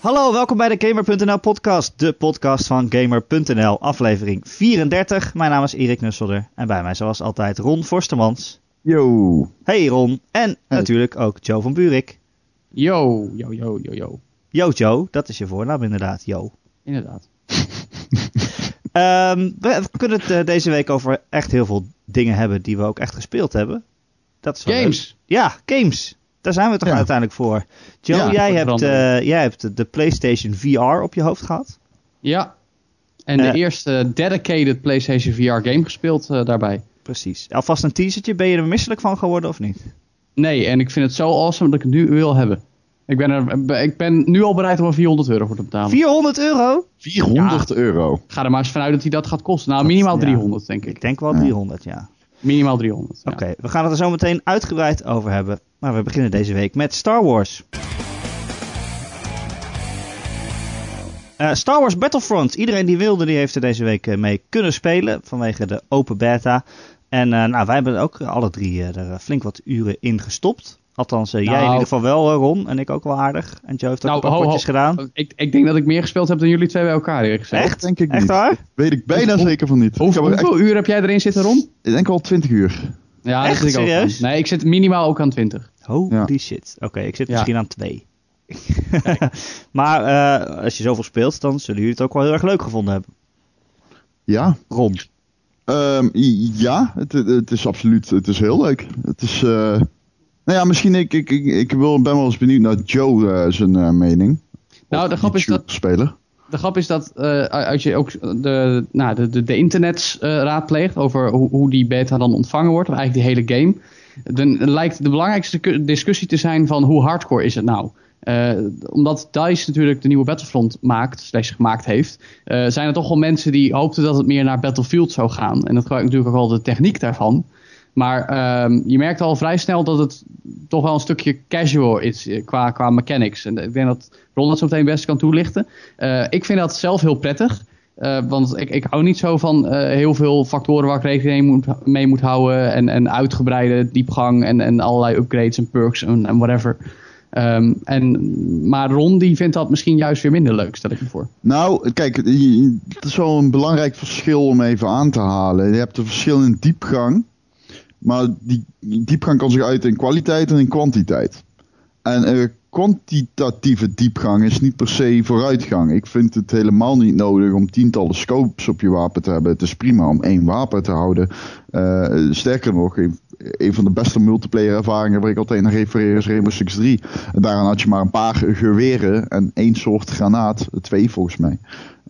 Hallo, welkom bij de Gamer.nl podcast, de podcast van Gamer.nl, aflevering 34. Mijn naam is Erik Nusselder en bij mij zoals altijd Ron Forstemans. Yo. Hey Ron, en natuurlijk ook Joe van Buurik. Yo, yo, yo, yo, yo. Yo Joe, dat is je voornaam inderdaad, yo. Inderdaad. Ehm, we kunnen het eh, deze week over echt heel veel dingen hebben die we ook echt gespeeld hebben. Dat is Games. leuk. Ja, games. Daar zijn we toch Ja. uiteindelijk voor. Joe, Ja, jij, hebt, eh, jij hebt de PlayStation VR op je hoofd gehad. Ja. En de Eh. eerste dedicated PlayStation VR game gespeeld eh, daarbij. Precies. Alvast een teasertje. Ben je er misselijk van geworden of niet? Nee, en ik vind het zo awesome dat ik het nu wil hebben. Ik ben, er, ik ben nu al bereid om er 400 euro voor te betalen. 400 euro? 400 euro. Ga er maar eens vanuit dat hij dat gaat kosten. Nou, minimaal ja. 300 denk ik. Ik denk wel Ja. 300, ja. Minimaal 300. ja. Oké, we gaan het er zo meteen uitgebreid over hebben. Maar we beginnen deze week met Star Wars. Eh, Star Wars Battlefront. Iedereen die wilde, die heeft er deze week eh, mee kunnen spelen vanwege de open beta. En eh, nou, wij hebben er ook alle drie er flink wat uren in gestopt. Althans, jij in Nou. ieder geval wel, Ron. En ik ook wel aardig. En Joe heeft ook Nou, een paar ho, ho. potjes gedaan. Ik, ik denk dat ik meer gespeeld heb dan jullie twee bij elkaar eerlijk gezegd. Echt? Denk ik Echt niet. waar? Weet ik bijna zeker van niet. Hoe- ik, heb echt, hoeveel uur heb jij erin zitten, Ron? ik denk wel 20 uur. Ja, Echt? dat zit ik ook Serieus? aan. Nee, ik zit minimaal ook aan 20. Holy shit. Oké, ik zit Ja. misschien aan twee. maar eh, als je zoveel speelt, dan zullen jullie het ook wel heel erg leuk gevonden hebben. Ja. Ron. Ehm, ja, het, het- is absoluut. Het is heel leuk. Het is. eh, nou ja, misschien. Ik, ik, ik, ik wil, ben wel eens benieuwd naar Joe eh, zijn eh, mening. Nou, de grap is dat Speler. De grap is dat eh, als je ook de, nou, de, de, eh, raadpleegt over hoe, hoe die beta dan ontvangen wordt, of eigenlijk die hele game, dan lijkt de belangrijkste discussie te zijn van hoe hardcore is het nou? Eh, omdat DICE natuurlijk de nieuwe Battlefront maakt, slash gemaakt heeft, zijn er toch wel mensen die hoopten dat het meer naar Battlefield zou gaan. En dat gebruikt natuurlijk ook wel de techniek daarvan. Maar ehm, je merkt al vrij snel dat het toch wel een stukje casual is eh, qua, qua mechanics. En ik denk dat Ron dat zo meteen best kan toelichten. Eh, ik vind dat zelf heel prettig. eh, want ik, ik hou niet zo van eh, heel veel factoren waar ik rekening mee moet, mee moet houden. En, en uitgebreide diepgang en, en allerlei upgrades en perks en, whatever. Ehm, en, maar Ron die vindt dat misschien juist weer minder leuk, stel ik me voor. Nou, kijk, het is wel een belangrijk verschil om even aan te halen. Je hebt een verschil in diepgang. Maar die diepgang kan zich uiten in kwaliteit en in kwantiteit. En eh, kwantitatieve diepgang is niet per se vooruitgang. Ik vind het helemaal niet nodig om tientallen scopes op je wapen te hebben. Het is prima om één wapen te houden. Eh, sterker nog, een, van de beste multiplayer ervaringen waar ik altijd naar refereer is Rainbow Six 3. En daaraan had je maar een paar geweren en één soort granaat. Twee volgens mij.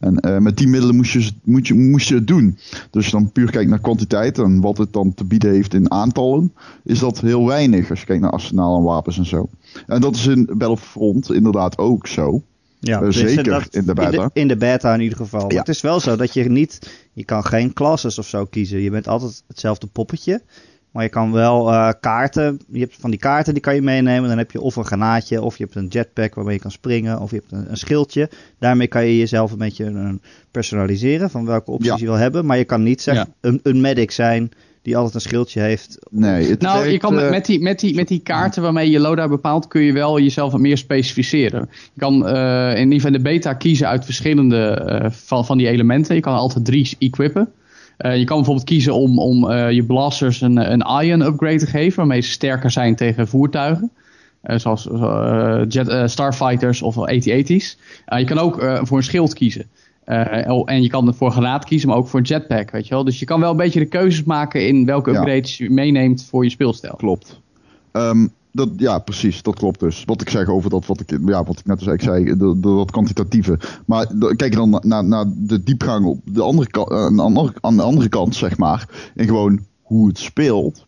En eh, met die middelen moest je, je, moest je het doen. Dus dan puur kijkt naar kwantiteit en wat het dan te bieden heeft in aantallen, is dat heel weinig als je kijkt naar arsenaal en wapens en zo. En dat is in Battlefront inderdaad ook zo. Ja, Eh, dus zeker in de beta. In de, beta in ieder geval. Ja. Het is wel zo dat je niet, je kan geen classes of zo kiezen. Je bent altijd hetzelfde poppetje. Maar je kan wel eh, kaarten, je hebt van die kaarten die kan je meenemen. Dan heb je of een granaatje, of je hebt een jetpack waarmee je kan springen, of je hebt een, een schildje. Daarmee kan je jezelf een beetje eh, personaliseren van welke opties Ja. je wil hebben. Maar je kan niet zeggen, Ja. een, een medic zijn die altijd een schildje heeft. Nee, het Nou, je kan met, eh, met, die, met, die, met die kaarten waarmee je loadout bepaalt, kun je wel jezelf wat meer specificeren. Je kan eh, in ieder geval in de beta kiezen uit verschillende eh, van, van die elementen. Je kan altijd drie equippen. Eh, je kan bijvoorbeeld kiezen om, om eh, je blasters een, een ion upgrade te geven, waarmee ze sterker zijn tegen voertuigen. Eh, zoals jet, Starfighters of AT-AT's. Je kan ook voor een schild kiezen. Oh, en je kan voor gelaat kiezen, maar ook voor een jetpack, weet je wel. Dus je kan wel een beetje de keuzes maken in welke Ja. upgrades je meeneemt voor je speelstijl. Klopt. Ehm, dat, ja, precies, dat klopt dus. Wat ik zeg over dat, wat ik, ja, wat ik net zei, de, dat kwantitatieve. Maar de- kijk dan na- naar, naar de diepgang op de andere, ka- eh, aan, de andere, kant, zeg maar. En gewoon hoe het speelt.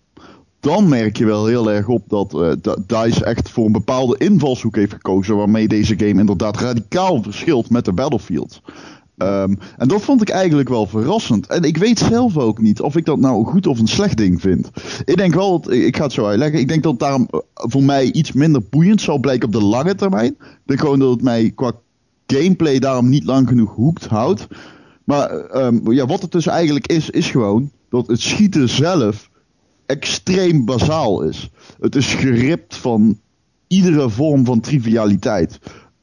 Dan merk je wel heel erg op dat da- DICE echt voor een bepaalde invalshoek heeft gekozen. Waarmee deze game inderdaad radicaal verschilt met de Battlefield. Ehm, en dat vond ik eigenlijk wel verrassend. En ik weet zelf ook niet of ik dat nou een goed of een slecht ding vind. Ik denk wel, ik ga het zo uitleggen. Ik denk dat het daarom eh, voor mij iets minder boeiend zal blijken op de lange termijn. Ik denk gewoon dat het mij qua gameplay daarom niet lang genoeg hoekt houdt. Maar ehm, ja, wat het dus eigenlijk is, is gewoon dat het schieten zelf extreem bazaal is. Het is geript van iedere vorm van trivialiteit.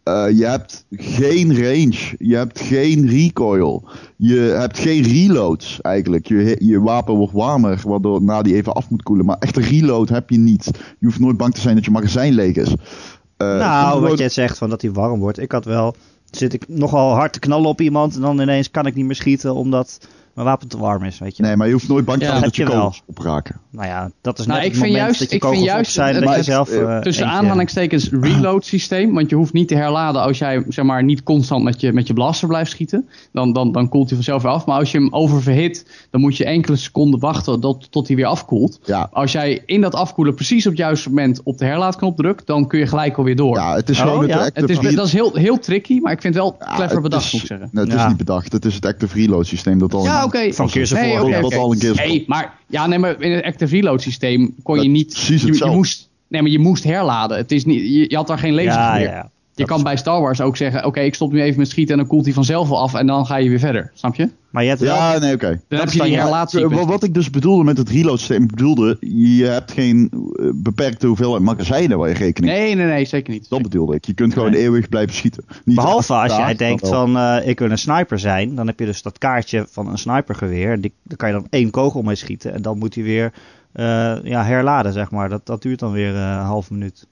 Eh, je hebt geen range. Je hebt geen recoil. Je hebt geen reloads eigenlijk. Je, je wapen wordt warmer, waardoor na die even af moet koelen. Maar echt een reload heb je niet. Je hoeft nooit bang te zijn dat je magazijn leeg is. Uh, nou, wat jij zegt van dat hij warm wordt. Ik had wel, zit ik nogal hard te knallen op iemand en dan ineens kan ik niet meer schieten omdat mijn wapen te warm is, weet je. Nee, maar je hoeft nooit bang te Ja, zijn dat je je kogels opraken. Nou ja, dat is Nou, net ik het vind moment juist- dat je ik vind kogels juist op zijn het- dat je het- zelf eh, eh, Tussen eentje- aanhalingstekens reload systeem, want je hoeft niet te herladen als jij zeg maar, niet constant met je, met je blaster blijft schieten. Dan, dan, dan koelt hij vanzelf weer af. Maar als je hem oververhit, dan moet je enkele seconden wachten tot, tot hij weer afkoelt. Ja. Als jij in dat afkoelen precies op het juiste moment op de herlaadknop drukt, dan kun je gelijk alweer door. Ja, het is Oh, gewoon het ja? active het is, dat is heel, heel tricky, maar ik vind het wel Ja, clever het bedacht, is- moet ik zeggen. Nee, het Ja. is niet bedacht. Het is het active reload systeem dat al Oké. Van Nee, War, oké, ja, dat oké. al een of Nee, maar, ja, nee, maar in het active reload systeem kon Dat je niet... precies je, je moest, nee, maar je moest herladen. Het is niet, je, je had daar geen meer. ja, ja. Je kan is- bij Star Wars ook zeggen, oké, ik stop nu even met schieten en dan koelt hij vanzelf wel af en dan ga je weer verder. Snap je? Maar je hebt wel... Ja, nee, oké. Dan Dat heb je die. Eh, Wat, wat ik dus bedoelde met het reload systeem, ik bedoelde, je hebt geen eh, beperkte hoeveelheid magazijnen waar je rekening mee Nee, nee, nee, zeker niet. Dat bedoelde ik. Je kunt gewoon Nee. eeuwig blijven schieten. Niet Behalve als jij denkt van eh, ik wil een sniper zijn, dan heb je dus dat kaartje van een snipergeweer. Die, daar kan je dan één kogel mee schieten en dan moet hij weer eh, ja, herladen, zeg maar. Dat, dat duurt dan weer eh, een half minuut.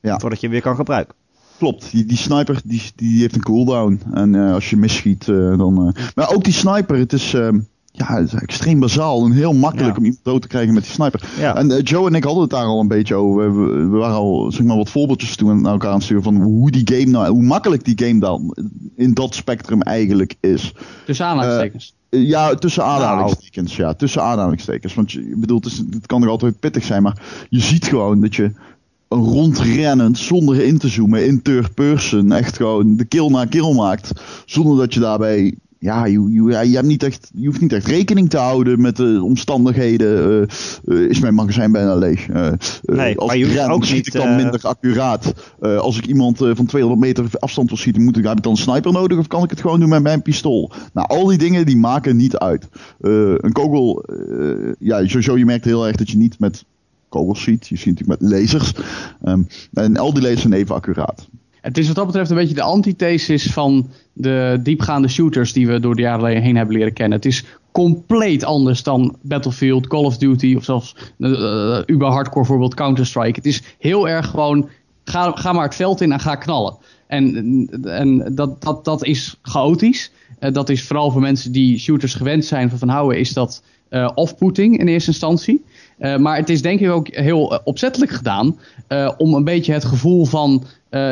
Ja. Voordat je hem weer kan gebruiken. Klopt, die, die sniper die, die heeft een cooldown. En eh, als je misschiet, eh, dan. eh, Maar ook die sniper, het is. ehm, ja, het is extreem bazaal en heel makkelijk Ja. om iemand dood te krijgen met die sniper. Ja. En Joe en ik hadden het daar al een beetje over. We, we waren al zeg maar, wat voorbeeldjes toen naar elkaar aan het sturen van hoe die game nou, hoe makkelijk die game dan in dat spectrum eigenlijk is. Tussen aanhalingstekens. Ja, tussen aanhalingstekens. Ja, tussen aanhalingstekens. Want je bedoelt, het, is- het kan nog altijd pittig zijn, maar je ziet gewoon dat je rondrennend, zonder in te zoomen, in third person, echt gewoon de kill na kill maakt. Zonder dat je daarbij, ja, je, je, hebt niet echt, je hoeft niet echt rekening te houden met de omstandigheden. eh, eh, is mijn magazijn bijna leeg? Eh, Nee, als maar je hoeft ook schiet niet, ik dan eh, minder accuraat. Als ik iemand van 200 meter afstand wil schieten, moet ik, heb ik dan een sniper nodig of kan ik het gewoon doen met mijn pistool? Nou, al die dingen die maken niet uit. Een kogel, ja, sowieso je merkt heel erg dat je niet met kogels schiet. Je schiet natuurlijk met lasers. Ehm, en al die lasers zijn even accuraat. Het is wat dat betreft een beetje de antithesis van de diepgaande shooters die we door de jaren heen hebben leren kennen. Het is compleet anders dan Battlefield, Call of Duty of zelfs uh, uber hardcore voorbeeld Counter-Strike. Het is heel erg gewoon, ga, ga maar het veld in en ga knallen. En, en dat, dat, dat is chaotisch. Uh, dat is vooral voor mensen die shooters gewend zijn van, van houden, is dat uh, off-putting in eerste instantie. Uh, maar het is denk ik ook heel uh, opzettelijk gedaan uh, om een beetje het gevoel van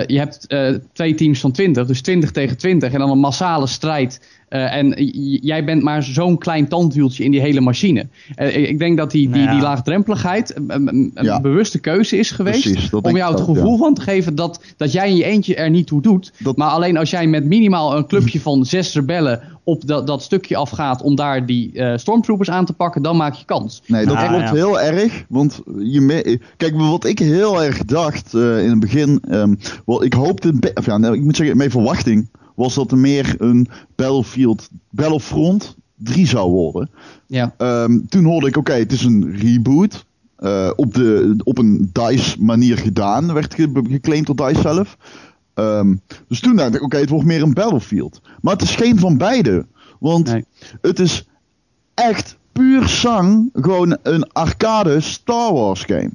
je hebt twee teams van 20, dus 20 tegen 20 en dan een massale strijd. en jij bent maar zo'n klein tandwieltje in die hele machine. ik denk dat die, die, ja. die laagdrempeligheid een, een Ja. bewuste keuze is geweest Precies, om jou het ook, gevoel ja. van te geven dat, dat jij in je eentje er niet toe doet. Dat- Maar alleen als jij met minimaal een clubje van zes rebellen op dat, dat stukje afgaat om daar die eh, stormtroopers aan te pakken, dan maak je kans. Nee, dat Ah, klopt ja. heel erg. Want je me- kijk, wat ik heel erg dacht eh, in het begin. ehm, wel, ik hoopte, of ja, ik moet zeggen, mijn verwachting was dat er meer een Battlefield, Battlefront 3 zou worden. Ja. Ehm, toen hoorde ik, oké, het is een reboot. eh, op, de, op een DICE manier gedaan, werd ge- geclaimd door DICE zelf. Ehm, dus toen dacht ik, oké, het wordt meer een Battlefield. Maar het is geen van beide. Want Nee. het is echt puur zang gewoon een arcade Star Wars game.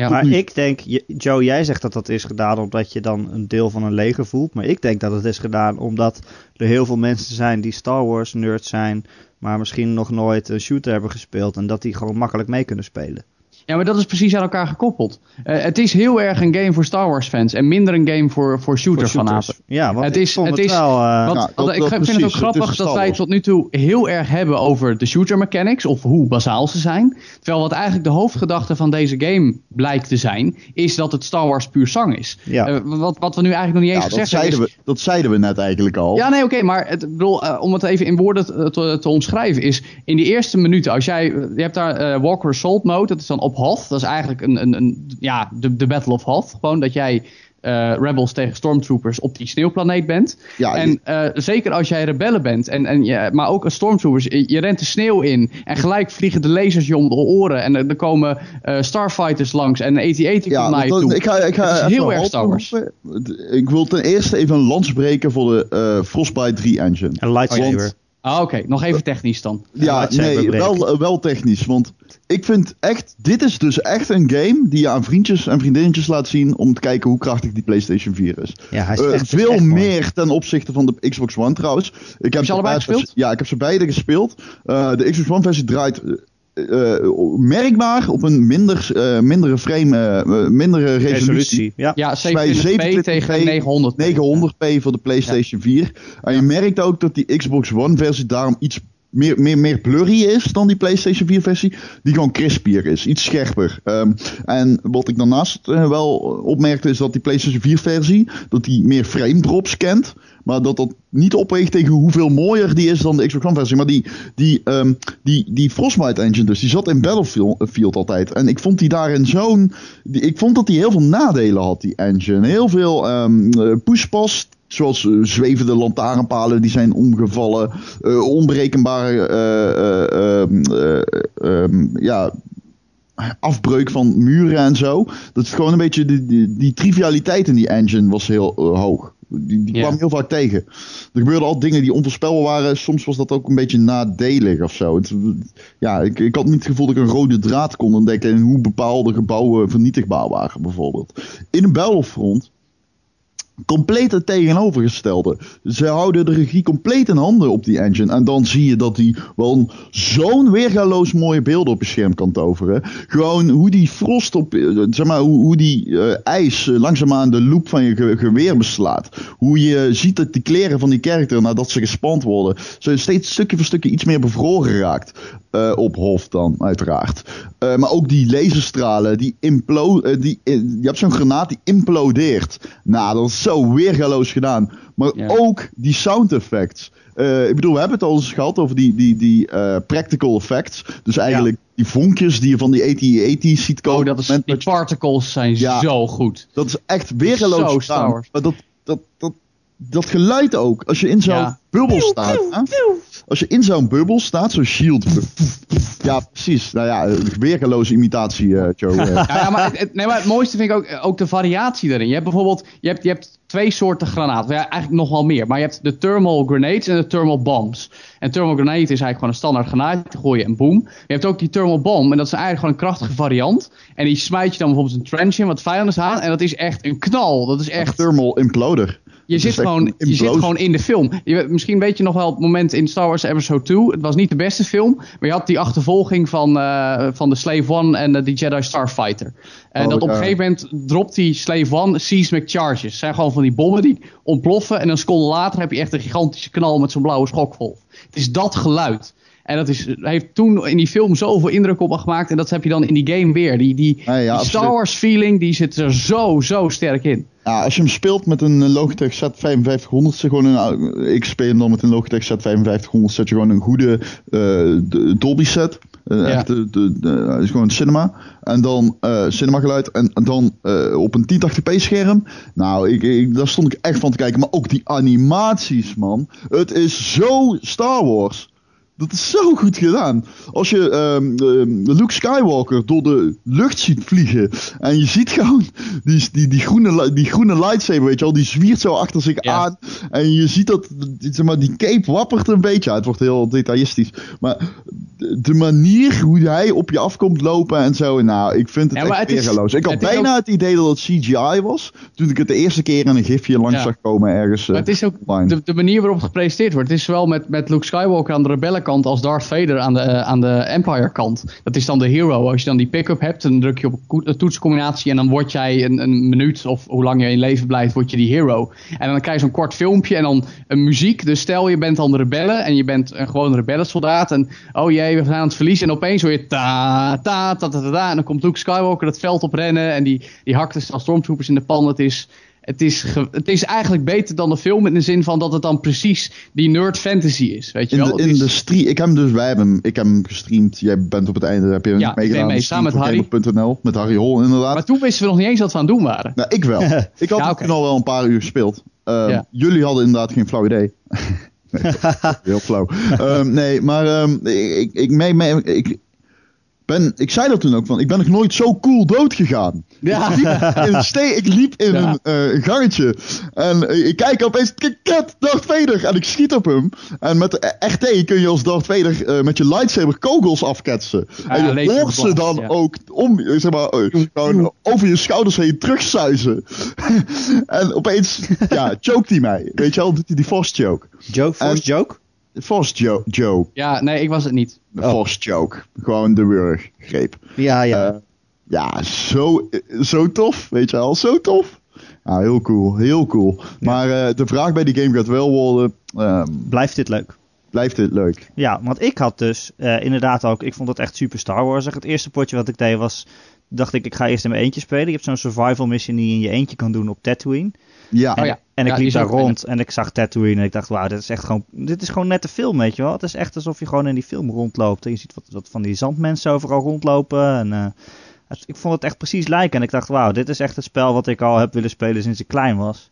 Ja. Maar nu. ik denk, Joe, jij zegt dat dat is gedaan omdat je dan een deel van een leger voelt. Maar ik denk dat het is gedaan omdat er heel veel mensen zijn die Star Wars nerds zijn. Maar misschien nog nooit een shooter hebben gespeeld. En dat die gewoon makkelijk mee kunnen spelen. Ja, maar dat is precies aan elkaar gekoppeld. Eh, het is heel erg een game voor Star Wars fans en minder een game voor, voor shooter Voor shooters. fanaten. Ja, want Het ik is- vond het is- wel... eh, dat- ik dat vind precies, het ook grappig dat wij tot nu toe heel erg hebben over de shooter mechanics of hoe bazaal ze zijn. Terwijl wat eigenlijk de hoofdgedachte van deze game blijkt te zijn, is dat het Star Wars puur zang is. Ja. Eh, wat, wat we nu eigenlijk nog niet eens Ja, dat, gezegd hebben zeiden is... we, dat zeiden we net eigenlijk al. Ja, nee, oké, maar het, bedoel, om het even in woorden te, te, te omschrijven is... In die eerste minuten, als jij... Je hebt daar Walker Assault mode, dat is dan op Hoth. Dat is eigenlijk een, een, een, ja, de, de Battle of Hoth. Gewoon dat jij eh, rebels tegen stormtroopers op die sneeuwplaneet bent. Ja, en eh, zeker als jij rebellen bent, en, en je, maar ook als stormtroopers, je, je rent de sneeuw in en gelijk vliegen de lasers je om de oren. En er, er komen eh, starfighters langs en AT-AT Ja, komt naar je dan- toe. ik ga, ik ga is heel erg Star Wars. Ik wil ten eerste even een lans breken voor de eh, Frostbite 3 engine. Een lightsaber. Ah, Oké, nog even technisch dan. Ja, nee, wel, wel technisch. Want ik vind echt, dit is dus echt een game die je aan vriendjes en vriendinnetjes laat zien om te kijken hoe krachtig die PlayStation 4 is. Ja, hij is Eh, echt, veel echt mooi. meer ten opzichte van de Xbox One trouwens. Ik heb je allebei beide- gespeeld? Ja, ik heb ze beide gespeeld. Eh, de Xbox One versie draait eh, eh, merkbaar op een minder, eh, mindere frame, eh, mindere resolutie. Resolutie. Ja. Ja, Bij 27p tegen 27p, 900. 900p voor de PlayStation 4. En je merkt ook dat die Xbox One versie daarom iets meer, meer, meer blurry is dan die PlayStation 4 versie. Die gewoon crispier is, iets scherper. Ehm, en wat ik daarnaast eh, wel opmerkte is dat die PlayStation 4 versie, dat die meer frame drops kent. Maar dat dat niet opweegt tegen hoeveel mooier die is dan de Xbox One versie. Maar die, die, ehm, die, die Frostbite engine dus, die zat in Battlefield Field altijd. En ik vond die daarin zo'n... Ik vond dat die heel veel nadelen had, die engine. Heel veel ehm eh, pushpas, zoals eh, zwevende lantaarnpalen die zijn omgevallen. eh, onberekenbare eh, eh, ehm, eh, ehm, ja, afbreuk van muren en zo. Dat is gewoon een beetje... Die, die, die trivialiteit in die engine was heel hoog. Die, die kwam heel vaak tegen. Er gebeurden al dingen die onvoorspelbaar waren. Soms was dat ook een beetje nadelig of zo. Het, ja, ik, ik had niet het gevoel dat ik een rode draad kon ontdekken... in hoe bepaalde gebouwen vernietigbaar waren, bijvoorbeeld. In een Battlefront compleet het tegenovergestelde. Ze houden de regie compleet in handen op die engine. En dan zie je dat die wel zo'n weergaloos mooie beelden op je scherm kan toveren. Gewoon hoe die frost op, eh, zeg maar, hoe, hoe die eh, ijs eh, langzaamaan de loop van je ge- geweer beslaat. Hoe je ziet dat die kleren van die character, nadat ze gespand worden, ze steeds stukje voor stukje iets meer bevroren raakt. Op Hof dan, uiteraard. Maar ook die laserstralen, die implo die, je hebt zo'n granaat die implodeert. Nou, dat is zo weergaloos gedaan. Maar Ja. ook die sound effects. Eh, ik bedoel, we hebben het al eens gehad over die, die, die eh, practical effects. Dus eigenlijk die vonkjes die je van die AT-AT ziet komen. Oh, dat is, die particles zijn Ja. zo goed. dat is echt weergeloos gedaan. Maar dat, dat, dat, dat geluid ook. Als je in zo'n Ja. bubbel staat. hè? Als je in zo'n bubbel staat, zo'n shield. Ja, precies. Nou ja, een weergeloze imitatie, eh, Joe. eh. Ja, ja, maar, het, nee, maar het mooiste vind ik ook, ook de variatie daarin. Je hebt bijvoorbeeld je hebt, je hebt twee soorten granaten. Ja, eigenlijk nog wel meer. Maar je hebt de thermal grenades en de thermal bombs. En thermal grenade is eigenlijk gewoon een standaard granaat. Die gooi je en boom. Je hebt ook die thermal bomb. En dat is eigenlijk gewoon een krachtige variant. En die smijt je dan bijvoorbeeld een trench in wat vijanden aan. En dat is echt een knal. Dat is echt... Thermal imploder. Je zit, gewoon, je zit gewoon in de film. Je, misschien weet je nog wel het moment in Star Wars Episode 2. Het was niet de beste film. Maar je had die achtervolging van, eh, van de Slave One en de, die Jedi Starfighter. En Oh, dat op een gegeven moment dropt die Slave One seismic charges. Het zijn gewoon van die bommen die ontploffen. En een seconde later heb je echt een gigantische knal met zo'n blauwe schokgolf. Het is dat geluid. En dat is, heeft toen in die film zoveel indruk op me gemaakt. En dat heb je dan in die game weer. Die, die, Ja, ja, die Star. Wars feeling die zit er zo, zo sterk in. Ja, als je hem speelt met een Logitech Z5500, zet gewoon een, ik speel hem dan met een Logitech Z5500, zet je gewoon een goede eh, de- Dolby set. Uh, Ja. echt de, de, de- is gewoon cinema. En dan eh cinema geluid. En, en dan eh, op een 1080p scherm. Nou, ik, ik, daar stond ik echt van te kijken. Maar ook die animaties, man. Het is zo Star Wars. Dat is zo goed gedaan. Als je ehm, ehm, Luke Skywalker door de lucht ziet vliegen. En je ziet gewoon die, die, die, groene, die groene lightsaber, weet je wel. Die zwiert zo achter zich Ja. aan. En je ziet dat die- zeg maar, die cape wappert een beetje. Ja, het wordt heel detailistisch. Maar de, manier hoe hij op je afkomt lopen en zo. Nou, ik vind het Ja, echt weergeloos. Ik had het bijna ook- het idee dat het CGI was. Toen ik het de eerste keer in een gifje langs zag komen ergens. Maar eh, het is ook de, de manier waarop het gepresenteerd wordt. Het is zowel met, met Luke Skywalker aan de rebellenkant als Darth Vader aan de, eh, aan de Empire kant. Dat is dan de hero. Als je dan die pick-up hebt, dan druk je op ko- een toetscombinatie en dan word jij een, een minuut of hoe lang je in leven blijft, word je die hero. En dan krijg je zo'n kort filmpje en dan een muziek. Dus stel je bent dan de rebellen en je bent een gewoon rebellensoldaat en oh jee, we gaan aan het verliezen. En opeens hoor je ta ta ta ta ta, ta en dan komt Luke Skywalker het veld op rennen en die, die hakt dus als stormtroopers in de pan. Het is het is, het is eigenlijk beter dan de film in de zin van dat het dan precies die nerd fantasy is. Weet je In wel? de, in is- de stream, ik heb hem dus, wij hebben hem, ik heb hem gestreamd. Jij bent op het einde, heb je hem Ja, meegedaan? mee, samen met Gamer.nl, met Harry Hol inderdaad. Maar toen wisten we nog niet eens wat we aan het doen waren. Nou, ik wel. Ik had Ja, toen al wel een paar uur gespeeld. Ehm, Ja. Jullie hadden inderdaad geen flauw idee. nee, heel flauw. Ehm, nee, maar ehm, ik, ik, ik, mee, mee- ik, ben, ik zei dat toen ook van, ik ben nog nooit zo cool dood gegaan. Ja. Ik liep in, een ste- ik liep in Ja. een eh, gangetje en eh, ik kijk opeens, ket, Darth Vader, en ik schiet op hem. En met de RT kun je als Darth Vader eh, met je lightsaber kogels afketsen. en je hoort ze dan ja. ook om, zeg maar, gewoon over je schouders heen terugsuizen. en opeens, ja, chokt hij mij. Weet je wel, doet hij die force choke. Joke, force En- joke? Jo joke. Ja, nee, ik was het niet. De Oh. force choke. Gewoon de wurggreep. Ja, ja. Eh, ja, zo, zo tof, weet je wel, zo tof. Ja, heel cool, heel cool. Maar eh, de vraag bij die game gaat wel worden, ehm, Blijft dit leuk? blijft dit leuk? Ja, want ik had dus eh, inderdaad ook, ik vond het echt super Star Wars. Het eerste potje wat ik deed was, dacht ik, ik ga eerst in mijn eentje spelen. Je hebt zo'n survival mission die je in je eentje kan doen op Tatooine. Ja, Oh ja. En ik Ja, liep daar rond en ik zag Tatooine en ik dacht, wauw, dit is echt gewoon, dit is gewoon net de film, weet je wel. Het is echt alsof je gewoon in die film rondloopt. En je ziet wat, wat van die zandmensen overal rondlopen. En eh, het- ik vond het echt precies lijken. En ik dacht, wauw, dit is echt het spel wat ik al heb willen spelen sinds ik klein was.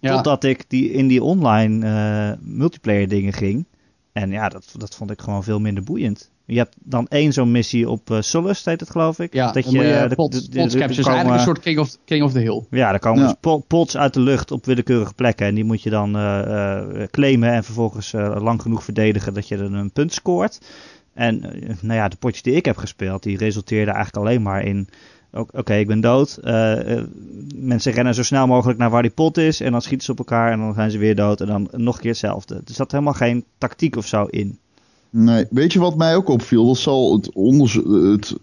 Ja. Totdat ik die, in die online eh, multiplayer dingen ging. En ja, dat, dat vond ik gewoon veel minder boeiend. Je hebt dan één zo'n missie op eh Solus, heet het geloof ik. Ja, dat je de- pots, de- de- pots captures, komen- eigenlijk een soort king of, king of the hill. ja, er komen Ja. dus po- pots uit de lucht op willekeurige plekken. En die moet je dan eh, eh, claimen en vervolgens eh, lang genoeg verdedigen dat je er een punt scoort. En eh, nou ja, de potjes die ik heb gespeeld, die resulteerden eigenlijk alleen maar in... Oké, ik ben dood. Eh, eh, mensen rennen zo snel mogelijk naar waar die pot is. En dan schieten ze op elkaar en dan zijn ze weer dood. En dan nog een keer hetzelfde. Er zat helemaal geen tactiek of zo in. Nee, weet je wat mij ook opviel? Dat zal het, onderzo het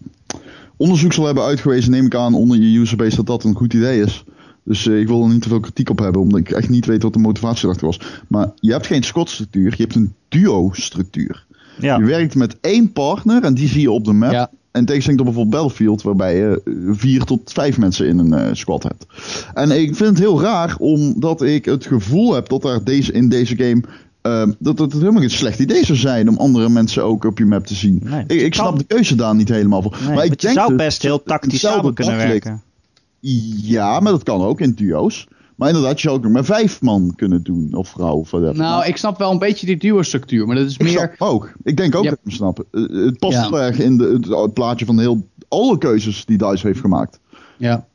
onderzoek zal hebben uitgewezen, neem ik aan, onder je userbase dat dat een goed idee is. Dus eh, ik wil er niet te veel kritiek op hebben, omdat ik echt niet weet wat de motivatie erachter was. Maar je hebt geen squad-structuur, je hebt een duo-structuur. Ja, Je werkt met één partner en die zie je op de map. Ja. En tegenstelling tot bijvoorbeeld Battlefield, waarbij je eh, vier tot vijf mensen in een eh, squad hebt. En ik vind het heel raar, omdat ik het gevoel heb dat daar deze, in deze game. Eh, dat het helemaal geen slecht idee zou zijn om andere mensen ook op je map te zien. Nee, ik ik kan- snap de keuze daar niet helemaal voor. nee, maar ik denk zou dus best heel dat tactisch samen kunnen werken. Ja, maar dat kan ook in duo's. Maar inderdaad, je zou ook nog met vijf man kunnen doen, of vrouw. Of whatever. Nou, ik snap wel een beetje die duo-structuur, maar dat is ik meer... snap ook. Ik denk ook Ja. dat ik hem snap. Eh, het past Ja. heel erg in de, het, het plaatje van heel, alle keuzes die DICE heeft gemaakt. Ja.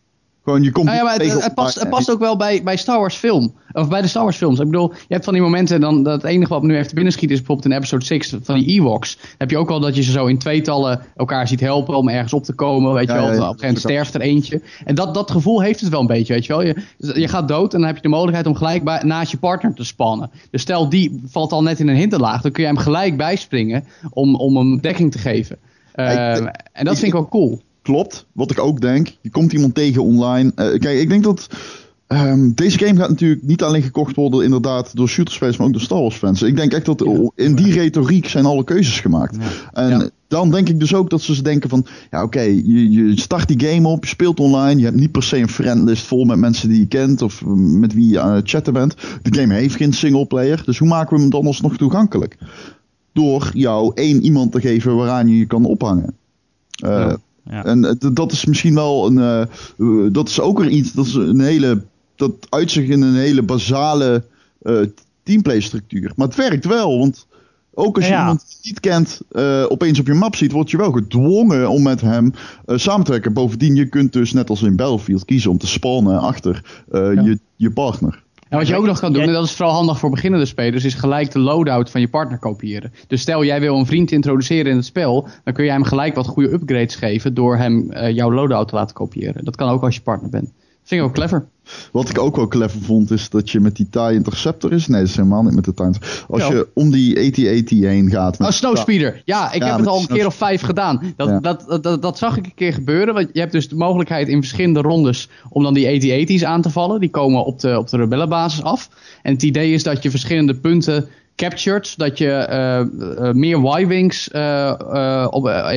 Gewoon, je komt Nou ja, maar het, past, het past ook wel bij, bij Star Wars film. Of bij de Star Wars films. Ik bedoel, je hebt van die momenten, dan, dat het enige wat me nu even te binnen schiet is bijvoorbeeld in episode 6 van die Ewoks. Dan heb je ook wel dat je ze zo in tweetallen elkaar ziet helpen om ergens op te komen. Weet Ja, je wel, ja, ja, op een gegeven moment sterft er eentje. En dat, dat gevoel heeft het wel een beetje, weet je wel. Je, je gaat dood en dan heb je de mogelijkheid om gelijk bij, naast je partner te spannen. Dus stel, die valt al net in een hinderlaag. Dan kun je hem gelijk bijspringen om, om hem dekking te geven. Ehm, en dat vind ik wel cool. Klopt, wat ik ook denk. Je komt iemand tegen online. Eh, kijk, ik denk dat... ehm, deze game gaat natuurlijk niet alleen gekocht worden inderdaad door shooterspelers, maar ook door Star Wars fans. Ik denk echt dat in die retoriek zijn alle keuzes gemaakt. En Ja. dan denk ik dus ook dat ze denken van... Ja, oké, je, je start die game op, je speelt online. Je hebt niet per se een friendlist vol met mensen die je kent of met wie je aan het chatten bent. De game heeft geen singleplayer, dus hoe maken we hem dan alsnog toegankelijk? Door jou één iemand te geven waaraan je je kan ophangen. Eh, Ja. En eh, dat is misschien wel een. eh, eh, dat is ook weer iets. Dat is een hele. Dat uitzicht in een hele basale eh teamplay structuur. Maar het werkt wel. Want ook als je Ja. iemand niet kent, opeens op je map ziet, word je wel gedwongen om met hem samen te werken. Bovendien, je kunt dus net als in Battlefield kiezen om te spawnen achter Ja. je, je partner. En wat je ook nog kan doen, Jij- en dat is vooral handig voor beginnende spelers, is gelijk de loadout van je partner kopiëren. Dus stel jij wil een vriend introduceren in het spel, dan kun je hem gelijk wat goede upgrades geven door hem eh, jouw loadout te laten kopiëren. Dat kan ook als je partner bent. Dat vind ik ook clever. Wat ik ook wel clever vond, is dat je met die TIE Interceptor is. Nee, dat is helemaal niet met de TIE. Als Ja. je om die AT-AT heen gaat. met- Oh, Snowspeeder. Ja, ik Ja, heb het al een keer of vijf gedaan. Dat, Ja. dat, dat, dat, dat zag ik een keer gebeuren. Want je hebt dus de mogelijkheid in verschillende rondes om dan die AT-AT's aan te vallen. Die komen op de, op de rebellenbasis af. En het idee is dat je verschillende punten captured, zodat je eh, eh, meer Y-wings eh,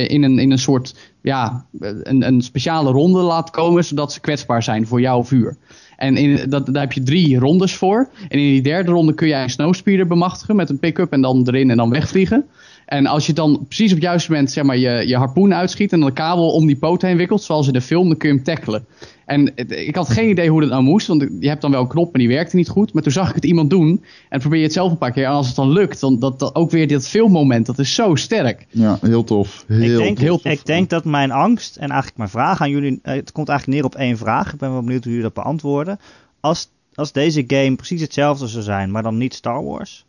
in, een, in een soort ja, een, een speciale ronde laat komen, zodat ze kwetsbaar zijn voor jouw vuur. En in, dat, daar heb je drie rondes voor. En in die derde ronde kun jij een snowspeeder bemachtigen met een pick-up en dan erin en dan wegvliegen. En als je dan precies op het juiste moment zeg maar, je, je harpoen uitschiet en dan de kabel om die poot heen wikkelt, zoals in de film, dan kun je hem tackelen. En het- ik had geen idee hoe dat nou moest, want je hebt dan wel een knop en die werkte niet goed. Maar toen zag ik het iemand doen en probeer je het zelf een paar keer. En als het dan lukt, dan dat, dat ook weer dat filmmoment, dat is zo sterk. Ja, heel tof. Heel ik, denk, heel tof. ik denk dat mijn angst en eigenlijk mijn vraag aan jullie. eh, Het komt eigenlijk neer op één vraag. Ik ben wel benieuwd hoe jullie dat beantwoorden. Als, als deze game precies hetzelfde zou zijn, maar dan niet Star Wars,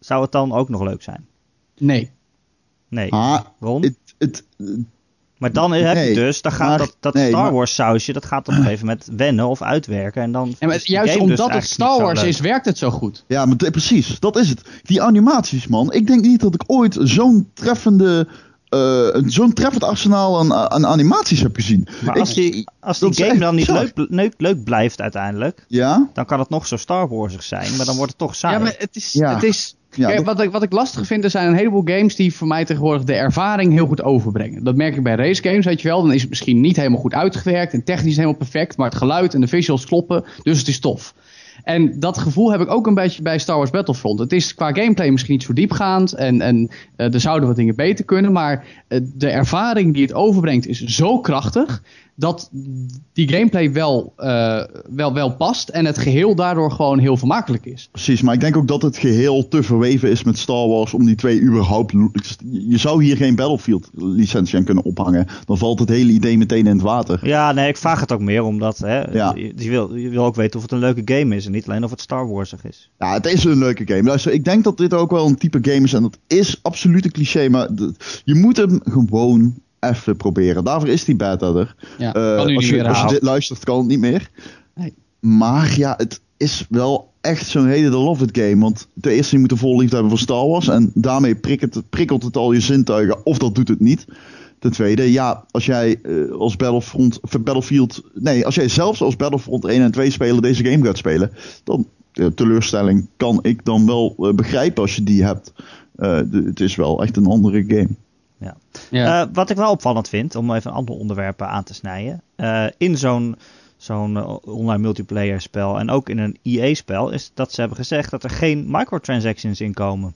zou het dan ook nog leuk zijn? Nee. Nee. Ah, Ron? het, het, maar dan heb je dus, dan gaat maar- dat, dat nee, Star Wars sausje, dat gaat op een gegeven moment wennen of uitwerken. En dan En maar juist dus omdat het Star Wars is, werkt het zo goed. Ja, maar precies, dat is het. Die animaties, man. Ik denk niet dat ik ooit zo'n treffende, eh, zo'n treffend arsenaal aan, aan animaties heb gezien. Maar Ik- als die, als die game dan niet leuk, leuk, leuk blijft uiteindelijk, Ja? dan kan het nog zo Star Warsig zijn, maar dan wordt het toch saai. Ja, maar het is. Ja. Het is Ja, Kijk, wat, ik, wat ik lastig vind, er zijn een heleboel games die voor mij tegenwoordig de ervaring heel goed overbrengen. Dat merk ik bij race games, weet je wel. Dan is het misschien niet helemaal goed uitgewerkt en technisch helemaal perfect, maar het geluid en de visuals kloppen, dus het is tof. En dat gevoel heb ik ook een beetje bij Star Wars Battlefront. Het is qua gameplay misschien niet zo diepgaand en, en eh, er zouden wat dingen beter kunnen, maar eh, de ervaring die het overbrengt is zo krachtig dat die gameplay wel, eh, wel, wel past en het geheel daardoor gewoon heel vermakelijk is. Precies, maar ik denk ook dat het geheel te verweven is met Star Wars om die twee überhaupt... Je zou hier geen Battlefield licentie aan kunnen ophangen. Dan valt het hele idee meteen in het water. Ja, nee, ik vraag het ook meer omdat hè, Ja. je, je wil, je wil ook weten of het een leuke game is en niet alleen of het Star Warsig is. Ja, het is een leuke game. Luister, ik denk dat dit ook wel een type game is. En dat is absoluut een cliché. Maar je moet hem gewoon even proberen. Daarvoor is die beta er. Ja, Eh, als, je, als je dit luistert, kan het niet meer. Nee. Maar ja, het is wel echt zo'n hele love it game. Want ten eerste, je moet een vol liefde hebben voor Star Wars. En daarmee prikkelt het, prikkelt het al je zintuigen. Of dat doet het niet. Ten tweede, ja, als jij eh, als Battlefront, Battlefield... Nee, als jij zelfs als Battlefront 1 en 2 spelen deze game gaat spelen... Dan, teleurstelling kan ik dan wel eh, begrijpen als je die hebt. De- het is wel echt een andere game. Ja. Eh, wat ik wel opvallend vind, om even een ander onderwerp eh, aan te snijden. eh, in zo'n zo'n eh, online multiplayer spel en ook in een EA-spel, is dat ze hebben gezegd dat er geen microtransactions in komen.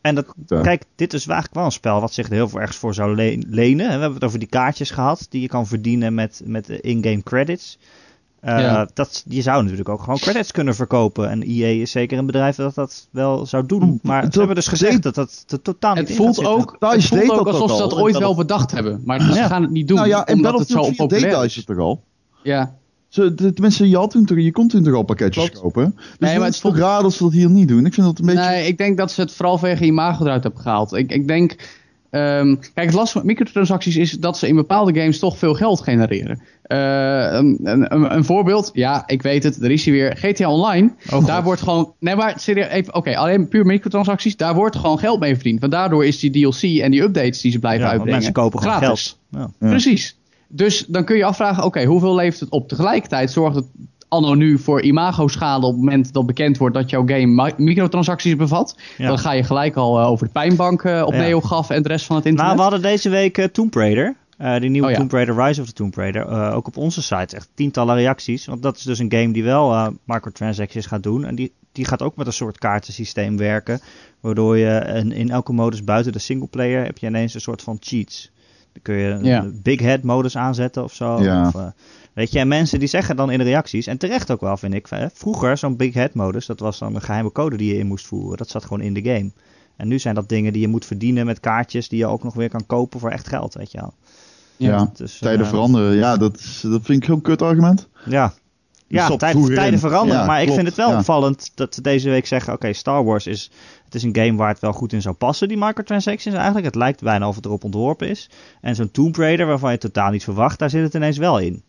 En dat, Ja. kijk, dit is eigenlijk wel een spel wat zich er heel veel ergens voor zou le- lenen. We hebben het over die kaartjes gehad die je kan verdienen met, met in-game credits. Eh, Ja. dat, je zou natuurlijk ook gewoon credits kunnen verkopen. En EA is zeker een bedrijf dat dat wel zou doen. Maar Dat ze hebben dus gezegd dat dat totaal niet Het in voelt ook, het voelt deed ook alsof ze al. dat ooit En wel bedacht hebben. Maar ze gaan het niet doen, nou ja, in omdat het zo Battlefield 4 deed onpopulair Dice is. het toch al? Ja. Ze, de- tenminste, je, had toen toch, je kon toen toch al pakketjes Klopt. kopen. Dus maar het is toch voelt- raar dat ze dat hier niet doen. Ik vind dat een beetje... Nee, ik denk dat ze het vooral vanwege imago eruit hebben gehaald. Ik, ik denk... ehm, kijk, het lastige met microtransacties is dat ze in bepaalde games toch veel geld genereren. Eh, een, een, een voorbeeld, ja, ik weet het, er is hij weer. GTA Online, Oh, daar God. wordt gewoon... Nee, maar serieus, even, oké, alleen puur microtransacties, daar wordt gewoon geld mee verdiend. Want daardoor is die DLC en die updates die ze blijven Ja, uitbrengen mensen kopen gewoon gratis. geld. Ja. Ja. Precies. Dus dan kun je afvragen, oké, hoeveel levert het op? Tegelijkertijd zorgt het anno nu voor imago-schade op het moment dat bekend wordt dat jouw game mi- microtransacties bevat. Ja. Dan ga je gelijk al eh, over de pijnbank eh, op Ja. NeoGAF en de rest van het internet. Nou, we hadden deze week eh, Tomb Raider. eh, die nieuwe Oh ja. Tomb Raider, Rise of the Tomb Raider. eh, ook op onze site. Echt tientallen reacties. Want dat is dus een game die wel eh, microtransactions gaat doen. En die, die gaat ook met een soort kaartensysteem werken. Waardoor je een, in elke modus buiten de singleplayer heb je ineens een soort van cheats. Dan kun je een Ja. big head modus aanzetten of zo. Ja. Of, eh, weet je, en mensen die zeggen dan in de reacties, en terecht ook wel vind ik. vroeger zo'n big head modus, dat was dan een geheime code die je in moest voeren. Dat zat gewoon in de game. En nu zijn dat dingen die je moet verdienen met kaartjes die je ook nog weer kan kopen voor echt geld, weet je wel. ja, Dus, tijden veranderen. Ja, dat, is, dat vind ik heel kut argument. Ja, ja tijden veranderen. Ja, maar ik vind het wel ja. opvallend dat ze deze week zeggen... oké, Star Wars is, het is een game waar het wel goed in zou passen, die microtransactions eigenlijk. Het lijkt bijna of het erop ontworpen is. En zo'n Tomb Raider, waarvan je totaal niet verwacht, daar zit het ineens wel in.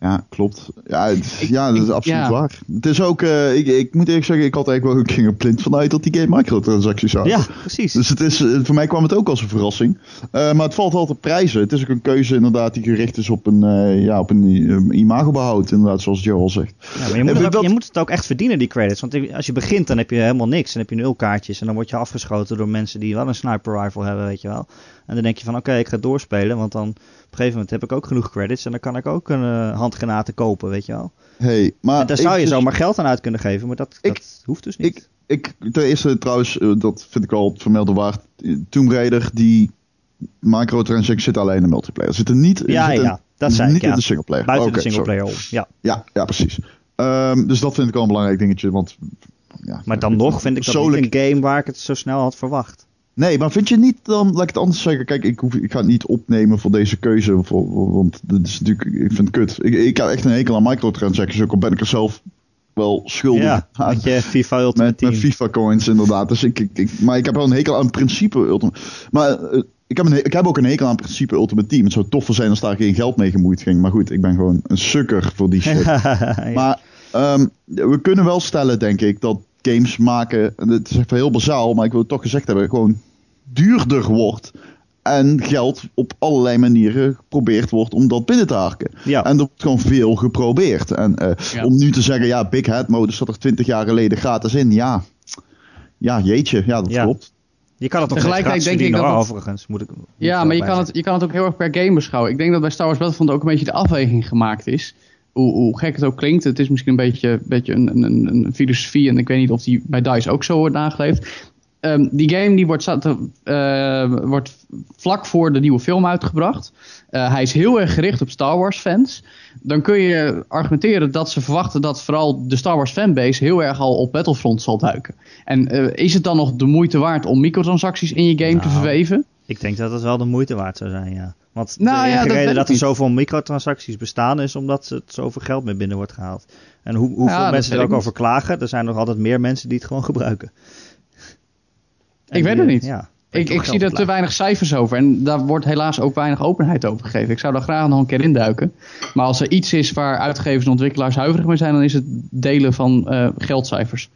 Ja, klopt. Ja, het- Ik- ja dat is ik- absoluut ja. waar. Het is ook, eh, ik, ik moet eerlijk zeggen, ik had eigenlijk wel ik ging er blind vanuit dat die game microtransacties had. Ja, precies. Dus het is, eh, voor mij kwam het ook als een verrassing. Eh, maar het valt altijd prijzen. Het is ook een keuze inderdaad die gericht is op een, eh, ja, op een eh, imagobehoud, inderdaad, zoals Joe al zegt. Ja, maar je, moet ook- dat- je moet het ook echt verdienen, die credits. Want als je begint, dan heb je helemaal niks. Dan heb je nul kaartjes. En dan word je afgeschoten door mensen die wel een sniper rifle hebben, weet je wel. En dan denk je van, oké, ik ga doorspelen. Want dan een gegeven moment heb ik ook genoeg credits. En dan kan ik ook een eh, handgranaten kopen, weet je wel. Hey, maar en daar zou je dus- zomaar geld aan uit kunnen geven. Maar dat, Ik- dat hoeft dus niet. Ik, ik, ten eerste trouwens, eh, dat vind ik wel het vermelden waard. Tomb Raider, die microtransactions zitten alleen in de multiplayer. Zitten niet, ja, zitten ja, dat zei niet ik, ja. in de singleplayer. Buiten de singleplayer om, ja. Ja, ja, precies. Ehm, dus dat vind ik wel een belangrijk dingetje. Want, ja, Maar dan nog vind ik dat niet een game waar ik het zo snel had verwacht. Nee, maar vind je niet dan, laat ik het anders zeggen. Kijk, ik, hoef, ik ga het niet opnemen voor deze keuze. Voor, want dat is natuurlijk, ik vind het kut. Ik, ik heb echt een hekel aan microtransactions. Ook al ben ik er zelf wel schuldig Ja, aan. met je FIFA Ultimate Met, Team. met FIFA coins inderdaad. Dus ik, ik, ik- maar ik heb wel een hekel aan principe Ultimate. Maar eh, ik, heb een, ik heb ook een hekel aan principe Ultimate Team. Het zou toffer zijn als daar geen geld mee gemoeid ging. Maar goed, ik ben gewoon een sukker voor die shit. Ja. Maar ehm, we kunnen wel stellen, denk ik, dat games maken, en het is echt wel heel bazaal, maar ik wil het toch gezegd hebben, gewoon duurder wordt. En geld op allerlei manieren geprobeerd wordt om dat binnen te harken. Ja. En er wordt gewoon veel geprobeerd. En eh, Ja. om nu te zeggen, ja, Big Head Mode zat er 20 jaar geleden gratis in. Ja, ja jeetje, ja, dat Ja. klopt. Je kan het nog Tegelijkertijd denk ik dat het- overigens. Moet ik, moet Ja, maar je kan, het, je kan het ook heel erg per game beschouwen. Ik denk dat bij Star Wars Battlefront ook een beetje de afweging gemaakt is. Hoe, hoe gek het ook klinkt, het is misschien een beetje, beetje een, een, een- filosofie. En ik weet niet of die bij DICE ook zo wordt nageleefd. Ehm, die game die wordt, eh, wordt vlak voor de nieuwe film uitgebracht. Eh, hij is heel erg gericht op Star Wars fans. Dan kun je argumenteren dat ze verwachten dat vooral de Star Wars fanbase heel erg al op Battlefront zal duiken. En eh, is het dan nog de moeite waard om microtransacties in je game te Nou, verweven? Ik denk dat het wel de moeite waard zou zijn, ja. Want Nou de ja, enige dat reden dat ik er niet. zoveel microtransacties bestaan is omdat er zoveel geld mee binnen wordt gehaald. En hoe, hoeveel Ja, dat mensen er ook over klagen, er zijn nog altijd meer mensen die het gewoon gebruiken. En Ik weet het niet. Ja, Ik, ik zie er te weinig cijfers over. En daar wordt helaas ook weinig openheid over gegeven. Ik zou daar graag nog een keer induiken. Maar als er iets is waar uitgevers en ontwikkelaars huiverig mee zijn, dan is het delen van eh, geldcijfers.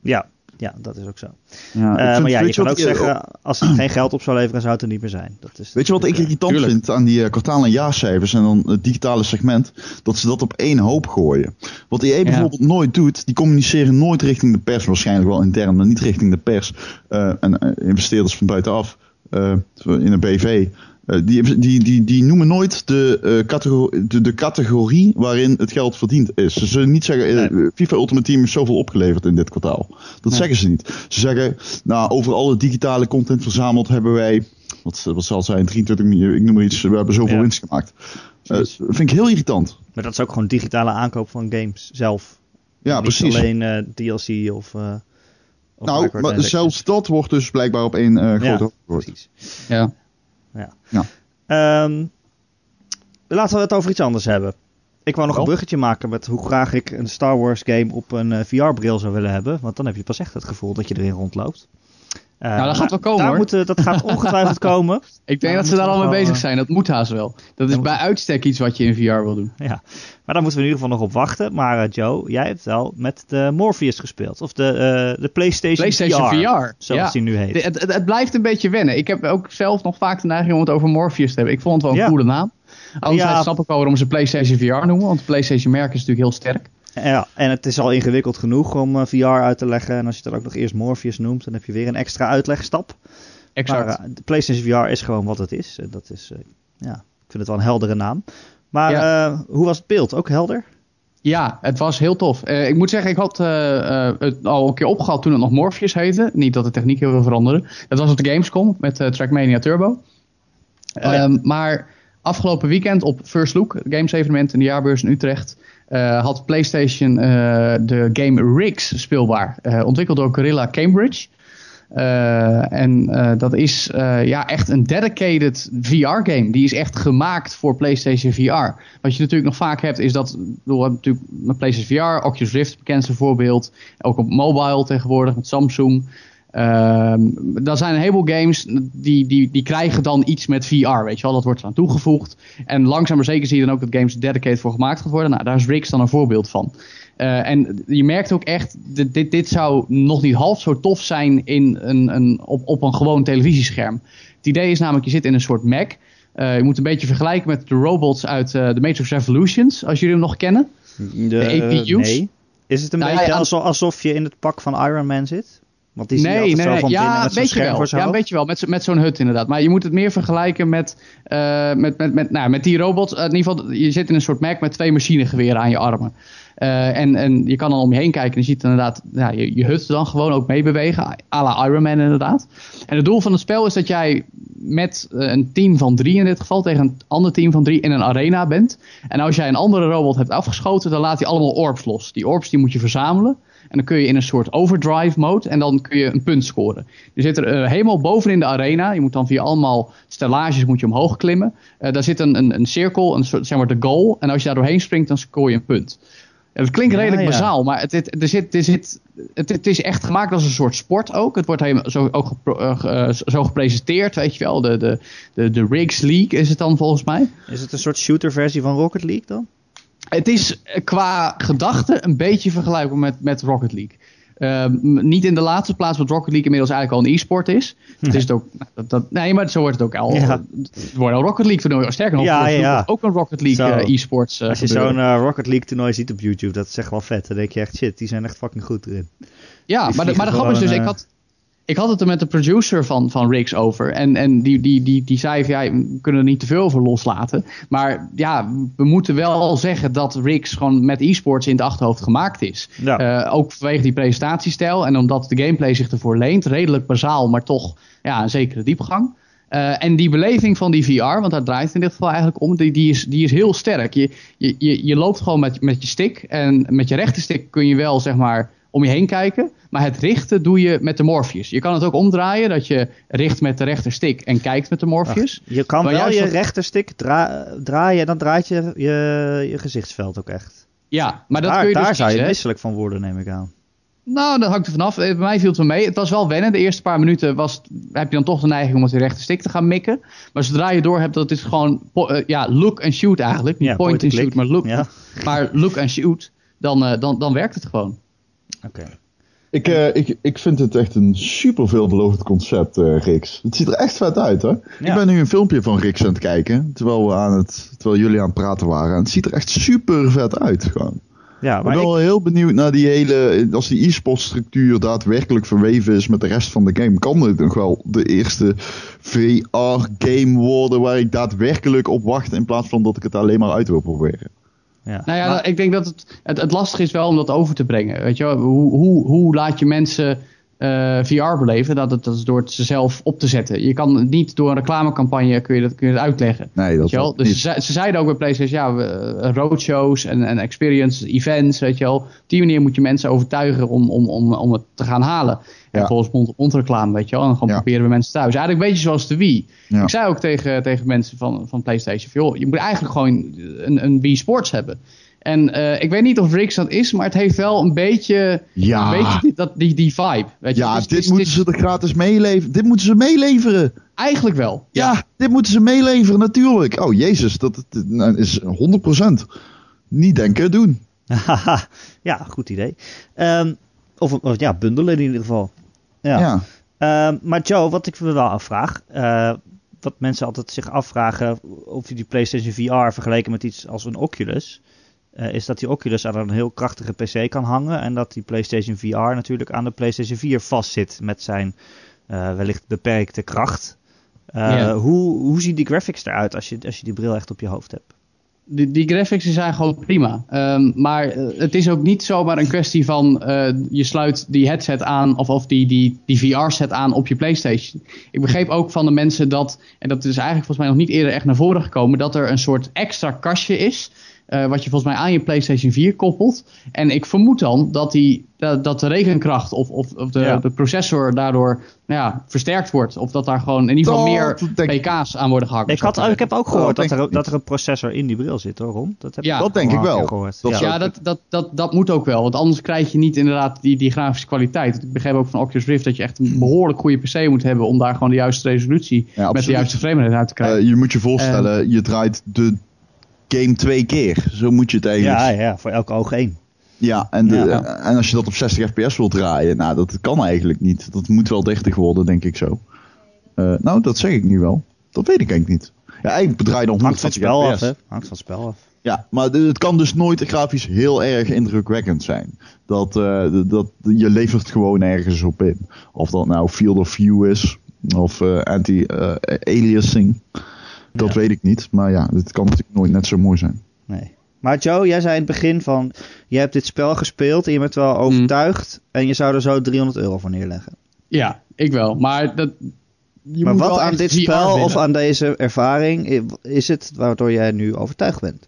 Ja, ja, dat is ook zo. Ja, Eh, vind- maar ja, weet je kan ook ik- zeggen, als het geen geld op zou leveren, zou het er niet meer zijn. Dat is Weet je wat ik natuurlijk, irritant tuurlijk. vind aan die uh, kwartaal- en jaarcijfers en dan het digitale segment? Dat ze dat op één hoop gooien. Wat EA bijvoorbeeld nooit doet, die communiceren nooit richting de pers. Waarschijnlijk wel intern, maar niet richting de pers. eh, en eh, investeerders van buitenaf eh, in een BV. Eh, die, die, die, die noemen nooit de, eh, categorie, de, de categorie waarin het geld verdiend is. Ze zullen niet zeggen, eh, FIFA Ultimate Team heeft zoveel opgeleverd in dit kwartaal. Dat zeggen ze niet. Ze zeggen, nou, over alle digitale content verzameld hebben wij wat, wat zal het zijn, 23 miljoen, ik noem maar iets, we hebben zoveel Ja. winst gemaakt. Eh, vind ik heel irritant. Maar dat is ook gewoon digitale aankoop van games zelf. Ja, Niet precies. alleen eh, DLC of... eh of nou, maar zelfs dat wordt dus blijkbaar op één eh grote Ja, gegooid. Precies. Ja. Ehm, laten we het over iets anders hebben. Ik wou nog een bruggetje maken met hoe graag ik een Star Wars game op een eh, VR-bril zou willen hebben. Want dan heb je pas echt het gevoel dat je erin rondloopt. Eh, Nou, dat gaat wel komen, daar hoor. Moet, eh, dat gaat ongetwijfeld komen. Ik denk dat ze daar al mee bezig wel, zijn. Dat moet haast wel. Dat is bij uitstek iets wat je in VR wil doen. Ja. Maar daar moeten we in ieder geval nog op wachten. Maar eh, Joe, jij hebt wel met de Morpheus gespeeld. Of de, eh, de PlayStation, PlayStation VR. Zoals ja. die nu heet. De- Het, het, blijft een beetje wennen. Ik heb ook zelf nog vaak de neiging om het over Morpheus te hebben. Ik vond het wel een Ja. coole naam. Anderzijds Ja. snap ik wel waarom ze PlayStation VR noemen. Want PlayStation merk is natuurlijk heel sterk. Ja, en het is al ingewikkeld genoeg om eh, VR uit te leggen. En als je dan ook nog eerst Morpheus noemt, dan heb je weer een extra uitlegstap. Exact. Maar eh, de PlayStation VR is gewoon wat het is. En dat is, eh, ja, ik vind het wel een heldere naam. Maar hoe was het beeld? Ook helder? Ja, het was heel tof. Ik moet zeggen, ik had het al een keer opgehaald toen het nog Morpheus heette. Niet dat de techniek heel veel veranderde. Dat was op de Gamescom met Trackmania Turbo. ja. Ehm, maar afgelopen weekend op First Look, het games evenement in de jaarbeurs in Utrecht, eh, had PlayStation eh, de game Rigs speelbaar. Eh, ontwikkeld door Gorilla Cambridge. En dat is ja, echt een dedicated VR-game. Die is echt gemaakt voor PlayStation VR. Wat je natuurlijk nog vaak hebt, is dat. We hebben natuurlijk met PlayStation VR, Oculus Rift, bekendste voorbeeld. Ook op mobile tegenwoordig met Samsung. Ehm dan zijn een heleboel games die, die, die krijgen dan iets met VR, weet je wel. Dat wordt eraan toegevoegd. En langzaam maar zeker zie je dan ook dat games dedicated voor gemaakt gaat worden. Nou, daar is Rix dan een voorbeeld van. Uh, en je merkt ook echt, dit, dit, dit, zou nog niet half zo tof zijn in een, een, op, op een gewoon televisiescherm. Het idee is namelijk, je zit in een soort Mac. Uh, je moet een beetje vergelijken met de robots uit uh, de Matrix Revolutions, als jullie hem nog kennen. De, de APU's. Nee. Is het een nou, beetje ja, alsof, alsof je in het pak van Iron Man zit? Want die nee, nee, van ja, met weet je wel. Ja, weet je wel. Met, met zo'n hut inderdaad. Maar je moet het meer vergelijken met, uh, met, met, met, nou, met die robots. in ieder geval, je zit in een soort Mac met twee machinegeweren aan je armen. Uh, en, en je kan dan om je heen kijken en je ziet inderdaad ja, je, je hut dan gewoon ook meebewegen. à la Iron Man inderdaad. En het doel van het spel is dat jij met een team van drie in dit geval tegen een ander team van drie in een arena bent. En als jij een andere robot hebt afgeschoten, dan laat hij allemaal orbs los. Die orbs die moet je verzamelen. En dan kun je in een soort overdrive mode en dan kun je een punt scoren. Je zit er uh, helemaal boven in de arena. Je moet dan via allemaal stellages moet je omhoog klimmen. Uh, daar zit een, een, een cirkel, een soort, zeg maar de goal. En als je daar doorheen springt, dan scoor je een punt. En het klinkt redelijk ja, ja. bazaal, maar het, het, er zit, er zit, het, het, is echt gemaakt als een soort sport ook. Het wordt helemaal zo, ook gepro, uh, zo gepresenteerd, weet je wel. De, de, de, de Rigs League is het dan volgens mij. Is het een soort shooter versie van Rocket League dan? Het is qua gedachte een beetje vergelijkbaar met, met Rocket League. Uh, niet in de laatste plaats, wat Rocket League inmiddels eigenlijk al een e-sport is. Het is het ook, dat, dat, nee, maar zo wordt het ook al. Ja. Het wordt al Rocket League toernooi. Sterker nog, ja, ja. ook een Rocket League uh, e-sports. Uh, Als je zo'n Rocket League toernooi ziet op YouTube, dat is echt wel vet. Dan denk je echt, shit, die zijn echt fucking goed erin. Ja, die maar de, maar de grap is dus, ik had, ik had het er met de producer van, van Riggs over. En, en die, die, die, die zei van ja, we kunnen er niet te veel over loslaten. Maar ja, we moeten wel zeggen dat Riggs gewoon met e-sports in het achterhoofd gemaakt is. Ja. Uh, ook vanwege die presentatiestijl. En omdat de gameplay zich ervoor leent. Redelijk bazaal, maar toch ja, een zekere diepgang. Uh, en die beleving van die VR, want daar draait het in dit geval eigenlijk om, die, die, is, die is heel sterk. Je, je, je, je loopt gewoon met, met je stick en met je rechterstick kun je wel zeg maar om je heen kijken. Maar het richten doe je met de Morpheus. Je kan het ook omdraaien, dat je richt met de rechterstick en kijkt met de Morpheus. Ach, je kan maar wel je rechterstick dra draaien en dan draait je, je je gezichtsveld ook echt. Ja, maar dat daar, kun je dus Daar zou je misselijk van worden, neem ik aan. Nou, dat hangt er vanaf. Bij mij viel het wel mee. Het was wel wennen. De eerste paar minuten was, heb je dan toch de neiging om met de rechterstick te gaan mikken. Maar zodra je door hebt dat het is gewoon uh, ja, look and shoot eigenlijk. Niet Ja, point, and point and shoot, maar look. Ja. Maar look and shoot. Dan, uh, dan, dan werkt het gewoon. Oké. Ik, uh, ik, ik vind het echt een super veelbelovend concept, uh, Rix. Het ziet er echt vet uit, hè? Ja. Ik ben nu een filmpje van Rix aan het kijken, terwijl, we aan het, terwijl jullie aan het praten waren. En het ziet er echt super vet uit, gewoon. Ja, Ik maar ben ik, wel heel benieuwd naar die hele, als die e-sport structuur daadwerkelijk verweven is met de rest van de game, kan dit nog wel de eerste VR-game worden waar ik daadwerkelijk op wacht in plaats van dat ik het alleen maar uit wil proberen. Ja. Nou ja, Maar- ik denk dat het, het, het lastig is wel om dat over te brengen. Weet je wel? Hoe, hoe, hoe laat je mensen eh, VR beleven? Dat, dat, dat is door het ze zelf op te zetten. Je kan het niet door een reclamecampagne kun je dat, kun je dat uitleggen. Nee, dat wel? Dus ze, ze zeiden ook bij PlayStation, ja, we, eh, roadshows en, en experience events, weet je wel. Op die manier moet je mensen overtuigen om, om, om, om het te gaan halen. En volgens mond, mondreclame, weet je wel. En gewoon Ja. proberen we mensen thuis. Eigenlijk een beetje zoals de Wii. Ja. Ik zei ook tegen, tegen mensen van, van PlayStation, van, joh, je moet eigenlijk gewoon een, een Wii Sports hebben. En eh, ik weet niet of Rix dat is, maar het heeft wel een beetje, Ja. een beetje die, dat, die, die vibe. Weet je? Ja, Dus dit moeten ze er gratis meeleveren. Dit moeten ze meeleveren. Eigenlijk wel. Ja, dit moeten ze meeleveren, natuurlijk. Oh, jezus, dat, dat nou, is 100%. Niet denken, doen. ja, goed idee. Ehm, of, of ja, bundelen in ieder geval. Ja. Ja. Ehm, maar Joe, wat ik me wel afvraag, eh, wat mensen altijd zich afvragen of je die PlayStation VR vergeleken met iets als een Oculus, eh, is dat die Oculus aan een heel krachtige PC kan hangen en dat die PlayStation VR natuurlijk aan de PlayStation 4 vastzit met zijn eh, wellicht beperkte kracht. Ja. hoe, hoe zien die graphics eruit als je, als je die bril echt op je hoofd hebt? Die, die graphics zijn gewoon prima. Ehm, maar eh, het is ook niet zomaar een kwestie van eh, je sluit die headset aan of, of die, die, die VR-set aan op je PlayStation. Ik begreep ook van de mensen dat, en dat is eigenlijk volgens mij nog niet eerder echt naar voren gekomen, dat er een soort extra kastje is. Eh, wat je volgens mij aan je PlayStation 4 koppelt. En ik vermoed dan dat, die, dat, dat de rekenkracht of, of, of de, Ja. de processor daardoor nou ja, versterkt wordt. Of dat daar gewoon in ieder geval Dat meer pk's aan worden gehakt. Ik, had, ik heb ook gehoord dat, er, dat er een processor in die bril zit, hoor, Ron. Dat heb Ja. ik Dat denk ik wel. Gehoord. Dat ja. dat, dat, dat, dat moet ook wel. Want anders krijg je niet inderdaad die, die grafische kwaliteit. Ik begreep ook van Oculus Rift dat je echt een behoorlijk goede PC moet hebben om daar gewoon de juiste resolutie met de juiste framerate uit te krijgen. Eh, je moet je voorstellen, je draait de game twee keer. Zo moet je het eigenlijk. Ja, Ja, voor elk oog één. en, de, Ja. en als je dat op 60 fps wilt draaien, nou, dat kan eigenlijk niet. Dat moet wel 30 worden, denk ik zo. Eh, nou, dat zeg ik nu wel. Dat weet ik eigenlijk niet. Ja, eigenlijk draai je dan Hangt van 140 het spel af, hè? Van spel af. Ja, maar het kan dus nooit grafisch heel erg indrukwekkend zijn. Dat, eh, dat, je levert gewoon ergens op in. Of dat nou field of view is, of eh, anti-aliasing. Dat Ja. weet ik niet. Maar ja, het kan natuurlijk nooit net zo mooi zijn. Nee. Maar Joe, jij zei in het begin van... Je hebt dit spel gespeeld en je bent wel overtuigd... en je zou er zo 300 euro voor neerleggen. Ja, ik wel. Maar dat, je maar moet wat wel aan dit VR spel of aan deze ervaring... is het waardoor jij nu overtuigd bent?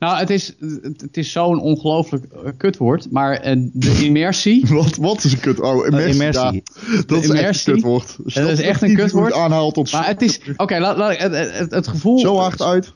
Nou, het is, het, is zo'n ongelooflijk eh, kutwoord. Maar eh, de immersie... Wat, wat is een kut? Oh, immersie. immersie. ja. dat is echt immersie. een kutwoord. Dat is echt een kutwoord. aanhaalt tot Maar het is... Oké, laat, laat, het, het, het gevoel... zo hard uit.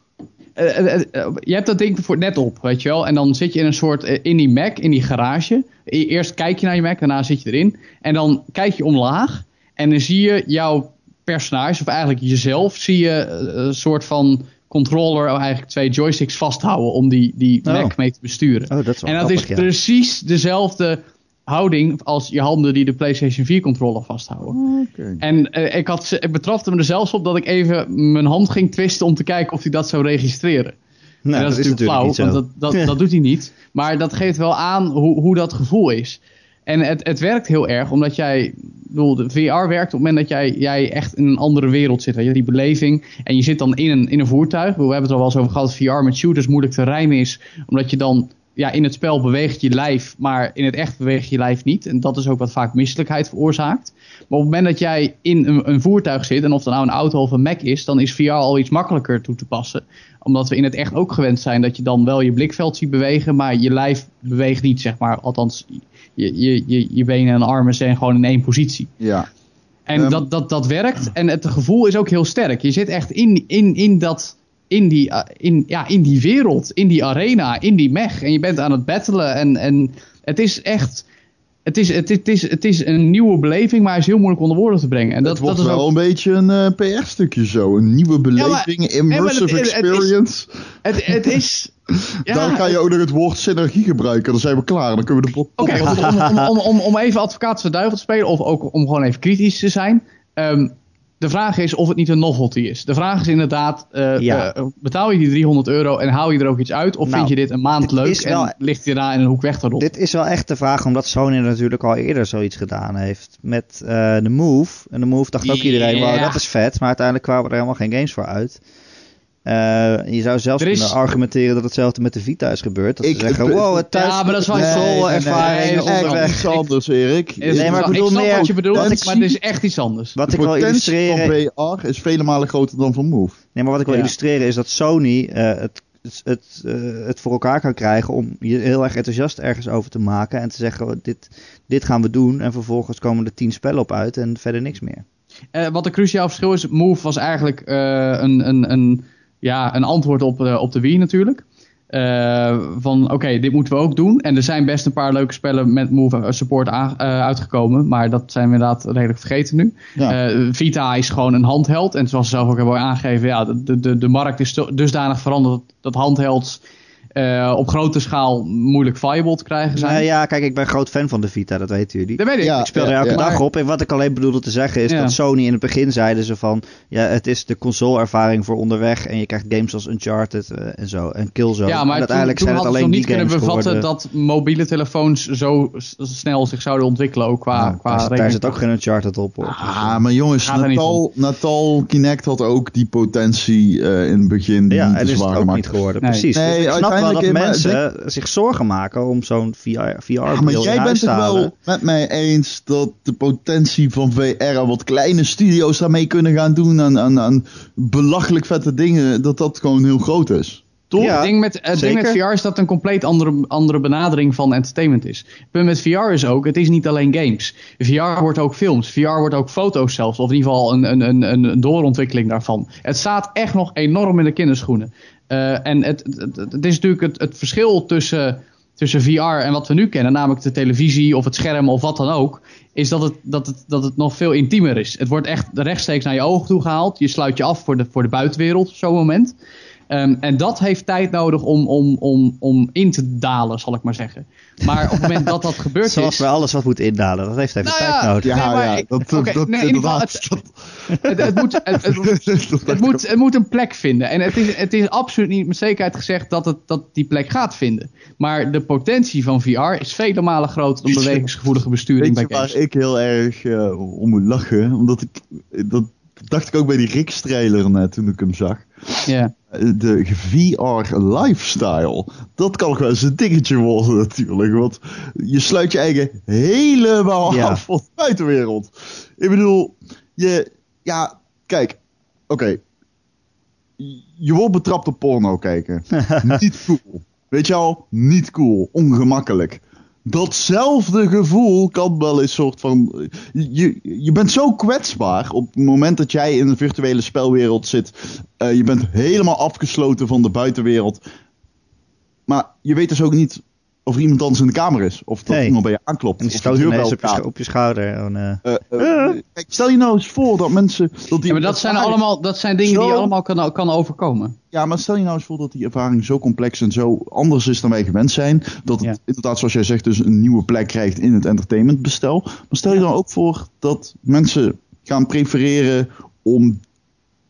Eh, je hebt dat ding voor net op, weet je wel. En dan zit je in een soort, in die Mac, in die garage. E- Eerst kijk je naar je Mac, daarna zit je erin. En dan kijk je omlaag. En dan zie je jouw personage, of eigenlijk jezelf, zie je een soort van controller, eigenlijk twee joysticks vasthouden om die, die Oh. Mac mee te besturen. Oh, dat is wel en dat is ja. precies dezelfde houding als je handen die de PlayStation 4 controller vasthouden. Oké. En eh, ik, had, ik betrapte me er zelfs op dat ik even mijn hand ging twisten om te kijken of hij dat zou registreren. Nou, En dat, is natuurlijk flauw, niet zo. want dat, dat, Ja. dat doet hij niet. Maar dat geeft wel aan hoe, hoe dat gevoel is. En het, het werkt heel erg, omdat jij... bedoel, de VR werkt op het moment dat jij, jij echt in een andere wereld zit. Weet je, die beleving. En je zit dan in een, in een voertuig. We hebben het er al wel eens over gehad. dat VR met shooters moeilijk te rijmen is. Omdat je dan... Ja, in het spel beweegt je lijf, maar in het echt beweegt je lijf niet. En dat is ook wat vaak misselijkheid veroorzaakt. Maar op het moment dat jij in een, een voertuig zit, en of dat nou een auto of een Mac is, dan is VR al iets makkelijker toe te passen. Omdat we in het echt ook gewend zijn dat je dan wel je blikveld ziet bewegen, maar je lijf beweegt niet, zeg maar. Althans, je, je, je, je benen en armen zijn gewoon in één positie. Ja. En Ehm. dat, dat, dat werkt. En het gevoel is ook heel sterk. Je zit echt in, in, in, dat, in, die, uh, in, ja, in die wereld, in die arena, in die mech. En je bent aan het battelen. En, en het is echt. Het is, het, het, is, het is een nieuwe beleving, maar hij is heel moeilijk onder woorden te brengen. En dat, het wordt dat is wel ook, een beetje een eh, PR-stukje zo. Een nieuwe beleving, immersive het- het is- experience. het, het is. Ja, Dan ga je ook nog het woord synergie gebruiken. Dan zijn we klaar. Dan kunnen we de pot. Oké, om, om, om, om, even advocaat van duivel te spelen, of ook om gewoon even kritisch te zijn. Ehm, de vraag is of het niet een novelty is. De vraag is inderdaad, eh, Ja. eh, betaal je die 300 euro en haal je er ook iets uit? Of Nou, vind je dit een maand dit leuk wel- en ligt je daar in een hoek weg te rotten? Dit is wel echt de vraag, omdat Sony natuurlijk al eerder zoiets gedaan heeft met eh, de Move. En de Move dacht ook iedereen, Ja. wow, dat is vet. Maar uiteindelijk kwamen er helemaal geen games voor uit. Eh, je zou zelfs is- kunnen argumenteren dat hetzelfde met de Vita is gebeurd. Dat Ik- ze zeggen, ik- wow, het thuis Ja, maar dat is wel Nee, nee, nee, ervaring nee, iets anders, Erik. Nee, maar ik ik bedoel snap meer- wat je bedoelt, ik maar het is echt iets anders. Wat de ik wil illustreren, van VR is vele malen groter dan van Move. nee, maar wat ik wil Ja. illustreren is dat Sony eh, het, het, het, eh, het voor elkaar kan krijgen om je heel erg enthousiast ergens over te maken en te zeggen, oh, dit, dit gaan we doen. En vervolgens komen er tien spellen op uit en verder niks meer. Eh, wat een cruciaal verschil is, Move was eigenlijk eh, een, een, een, ja, een antwoord op, eh, op de Wii natuurlijk. Eh, van oké, dit moeten we ook doen. En er zijn best een paar leuke spellen met Move eh, support uitgekomen. Maar dat zijn we inderdaad redelijk vergeten nu. Ja. Vita is gewoon een handheld. En zoals ze zelf ook hebben aangegeven, ja, de, de, de markt is dusdanig veranderd dat handhelds eh, op grote schaal moeilijk viable te krijgen zijn. Nou ja, kijk, ik ben groot fan van de Vita, dat weten jullie. Dat weet ik. Ja. Ik speel er elke ja. dag Maar- op. En wat ik alleen bedoelde te zeggen is Ja. dat Sony in het begin zeiden ze van... Ja, het is de console-ervaring voor onderweg. En je krijgt games als Uncharted eh, en zo. En Killzone. Ja, en maar toen, uiteindelijk toen zijn het alleen niet kunnen bevatten geworden. dat mobiele telefoons zo snel zich zouden ontwikkelen. Ook qua, Nou, qua daar, zit- daar zit ook geen Uncharted op. Ah, maar jongens, Natal, Natal Kinect had ook die potentie eh, in het begin die ja, niet en te is het zwaar ook gemaakt niet geworden. Nee. Precies. Nee, dus ik snap wel dat mensen zich zorgen maken om zo'n VR, VR Ja, maar jij bent het wel met mij eens dat de potentie van VR wat kleine studio's daarmee kunnen gaan doen aan, aan, aan belachelijk vette dingen, dat dat gewoon heel groot is. Toch? Ja, het ding met, het ding met zeker. VR is dat het een compleet andere, andere benadering van entertainment is. Het punt met VR is ook, het is niet alleen games. VR wordt ook films, VR wordt ook foto's zelfs. Of in ieder geval een, een, een, een doorontwikkeling daarvan. Het staat echt nog enorm in de kinderschoenen. Eh, en het, is natuurlijk het, het verschil tussen, tussen VR en wat we nu kennen, namelijk de televisie of het scherm of wat dan ook, is dat het, dat het, dat het nog veel intiemer is. Het wordt echt rechtstreeks naar je ogen toe gehaald. Je sluit je af voor de, voor de buitenwereld op zo'n moment. Ehm, en dat heeft tijd nodig om, om, om, om in te dalen, zal ik maar zeggen. Maar op het moment dat dat gebeurd Zoals is... bij alles wat moet indalen. Dat heeft even Nou tijd ja, nodig. Ja, Nee, maar ja, ik- dat, oké, dat, nee, in ieder geval, inderdaad. het- Het, het, moet, het, het- het moet, het moet een plek vinden. En het is, het is absoluut niet met zekerheid gezegd dat het dat die plek gaat vinden. Maar de potentie van VR is vele malen groter dan Weet bewegingsgevoelige besturing Weet bij je waar games. ik heel erg eh, om moet lachen? Omdat ik, dat dacht ik ook bij die Rix trailer net toen ik hem zag. Ja. Eh, De VR lifestyle, dat kan nog wel eens een dingetje worden natuurlijk. Want je sluit je eigen helemaal Ja. af van de buitenwereld. Ik bedoel, je, ja, kijk, oké. Je wordt betrapt op porno kijken. Niet cool. Weet je al? Niet cool. Ongemakkelijk. Datzelfde gevoel kan wel een soort van. Je, je bent zo kwetsbaar op het moment dat jij in een virtuele spelwereld zit. Eh, je bent helemaal afgesloten van de buitenwereld. Maar je weet dus ook niet of er iemand anders in de kamer is. Of dat Nee. iemand bij je aanklopt. En die of de stoot deurbel ineens op je, op je schouder. En, eh, Eh, eh, kijk, stel je nou eens voor dat mensen. Dat die Ja, maar dat zijn allemaal dat zijn dingen die je allemaal kan, kan overkomen. Ja, maar stel je nou eens voor dat die ervaring zo complex en zo anders is dan wij gewend zijn. Dat het Ja. inderdaad, zoals jij zegt, dus een nieuwe plek krijgt in het entertainmentbestel. Maar stel je dan ook voor dat mensen gaan prefereren om,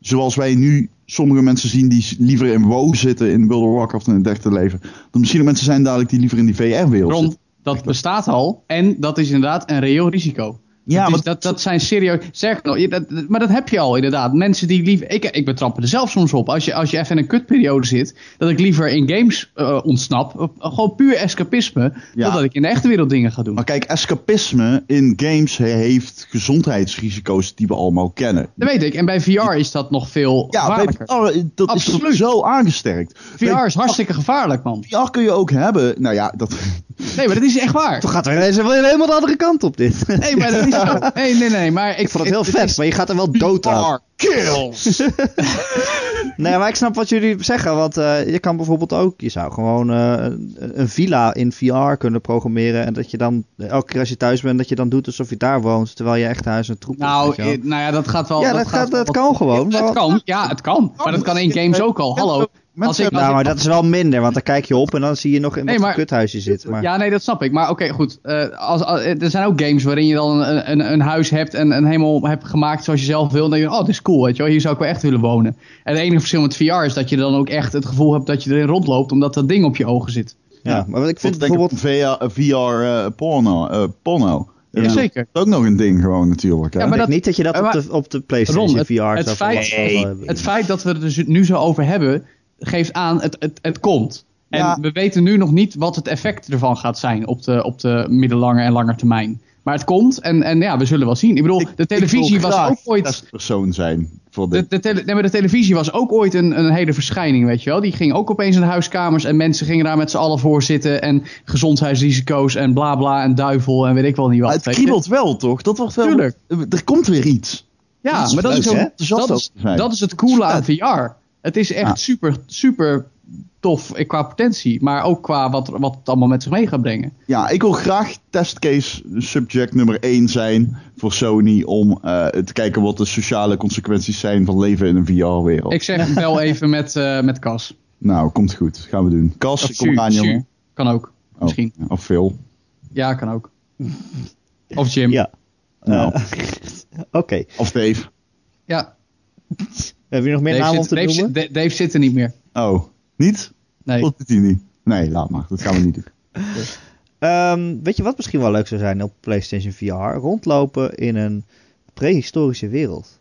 zoals wij nu sommige mensen zien die liever in WoW zitten in World of Warcraft en in het leven. Dat misschien ook mensen zijn dadelijk die liever in die VR-wereld zitten. dat bestaat al. En dat is inderdaad een reëel risico. Ja, maar dat, dat zijn serieus. Sterker nog, dat, maar dat heb je al inderdaad. Mensen die liever. Ik, ik betrap er zelf soms op. Als je, als je even in een kutperiode zit. Dat ik liever in games eh, ontsnap. eh, gewoon puur escapisme. Ja. Dan dat ik in de echte wereld dingen ga doen. Maar kijk, escapisme in games he- heeft gezondheidsrisico's die we allemaal kennen. Dat weet ik. En bij VR is dat nog veel Ja, bij. VR, dat is Absoluut. zo aangesterkt. VR is hartstikke gevaarlijk, man. VR kun je ook hebben. Nou ja, dat. Nee, maar dat is echt waar. Toch gaat er ineens helemaal de andere kant op dit. Nee, maar dat is. Nee, nee, nee. Maar ik, Ik vond het heel vet, maar je gaat er wel dood aan. Kills. Nee, maar ik snap wat jullie zeggen. Want eh, je kan bijvoorbeeld ook, je zou gewoon eh, een, een villa in VR kunnen programmeren. En dat je dan, elke keer als je thuis bent, dat je dan doet alsof je daar woont. Terwijl je echt huis een troep Nou, nou ja, dat gaat wel. Ja, dat gaat- dat wat- kan gewoon, Het maar- kan, ja, het kan. Maar dat kan in games ook al. Hallo. Als ik, als Nou, ik- maar dat is wel minder, want dan kijk je op en dan zie je nog in Nee, maar- voor kuthuis je zit. Maar... Ja, nee, dat snap ik. Maar oké, goed. Eh, als, als- er zijn ook games waarin je dan een, een, een huis hebt en, en helemaal hebt gemaakt zoals je zelf wil. En dan denk je, oh, dit is cool, weet je wel. Hier zou ik wel echt willen wonen. En het enige verschil met VR is dat je dan ook echt het gevoel hebt dat je erin rondloopt, omdat dat ding op je ogen zit. Ja, maar wat ik vind bijvoorbeeld... VR, VR eh, porno. eh, porno. Jazeker. Dat is ook nog een ding gewoon natuurlijk. Hè? Ja, maar dat- niet dat je dat op maar- de, op de PlayStation Ron, het, VR het, zou feit, verwachten. Wel, het feit dat we het dus nu zo over hebben, geeft aan, het, het, het komt. En Ja. we weten nu nog niet wat het effect ervan gaat zijn op de, op de middellange en lange termijn. Maar het komt en, en ja, we zullen wel zien. Ik bedoel, de televisie was ook ooit... testpersoon zijn voor De, dit. de, tele, nee, maar de televisie was ook ooit een, een hele verschijning, weet je wel. Die ging ook opeens in de huiskamers en mensen gingen daar met z'n allen voor zitten. En gezondheidsrisico's en bla bla en duivel en weet ik wel niet wat. Maar het kriebelt wel, toch? Dat wordt wel. Tuurlijk. Er komt weer iets. Ja, Dat maar dat is, ook, dat, is, dat is het coole aan VR. Het is echt Ja. super, super tof eh, qua potentie, maar ook qua wat, wat het allemaal met zich mee gaat brengen. Ja, ik wil graag testcase subject nummer 1 zijn voor Sony om eh, te kijken wat de sociale consequenties zijn van leven in een VR-wereld. Ik zeg bel even met, eh met Cas. Nou, komt goed. Gaan we doen. Cas, kom Su- aan, Su. jongen. Kan ook, Oh, misschien. Of Phil. Ja, kan ook. Of Jim. Ja. Nou. Oké. Of Dave. Ja, Heb je nog meer Dave, namen om te Dave, noemen? zit, Dave zit er niet meer. Oh, niet? Nee. Dat doet hij niet. Nee, laat maar. Dat gaan we niet doen. Ehm, weet je wat misschien wel leuk zou zijn op PlayStation VR? Rondlopen in een prehistorische wereld.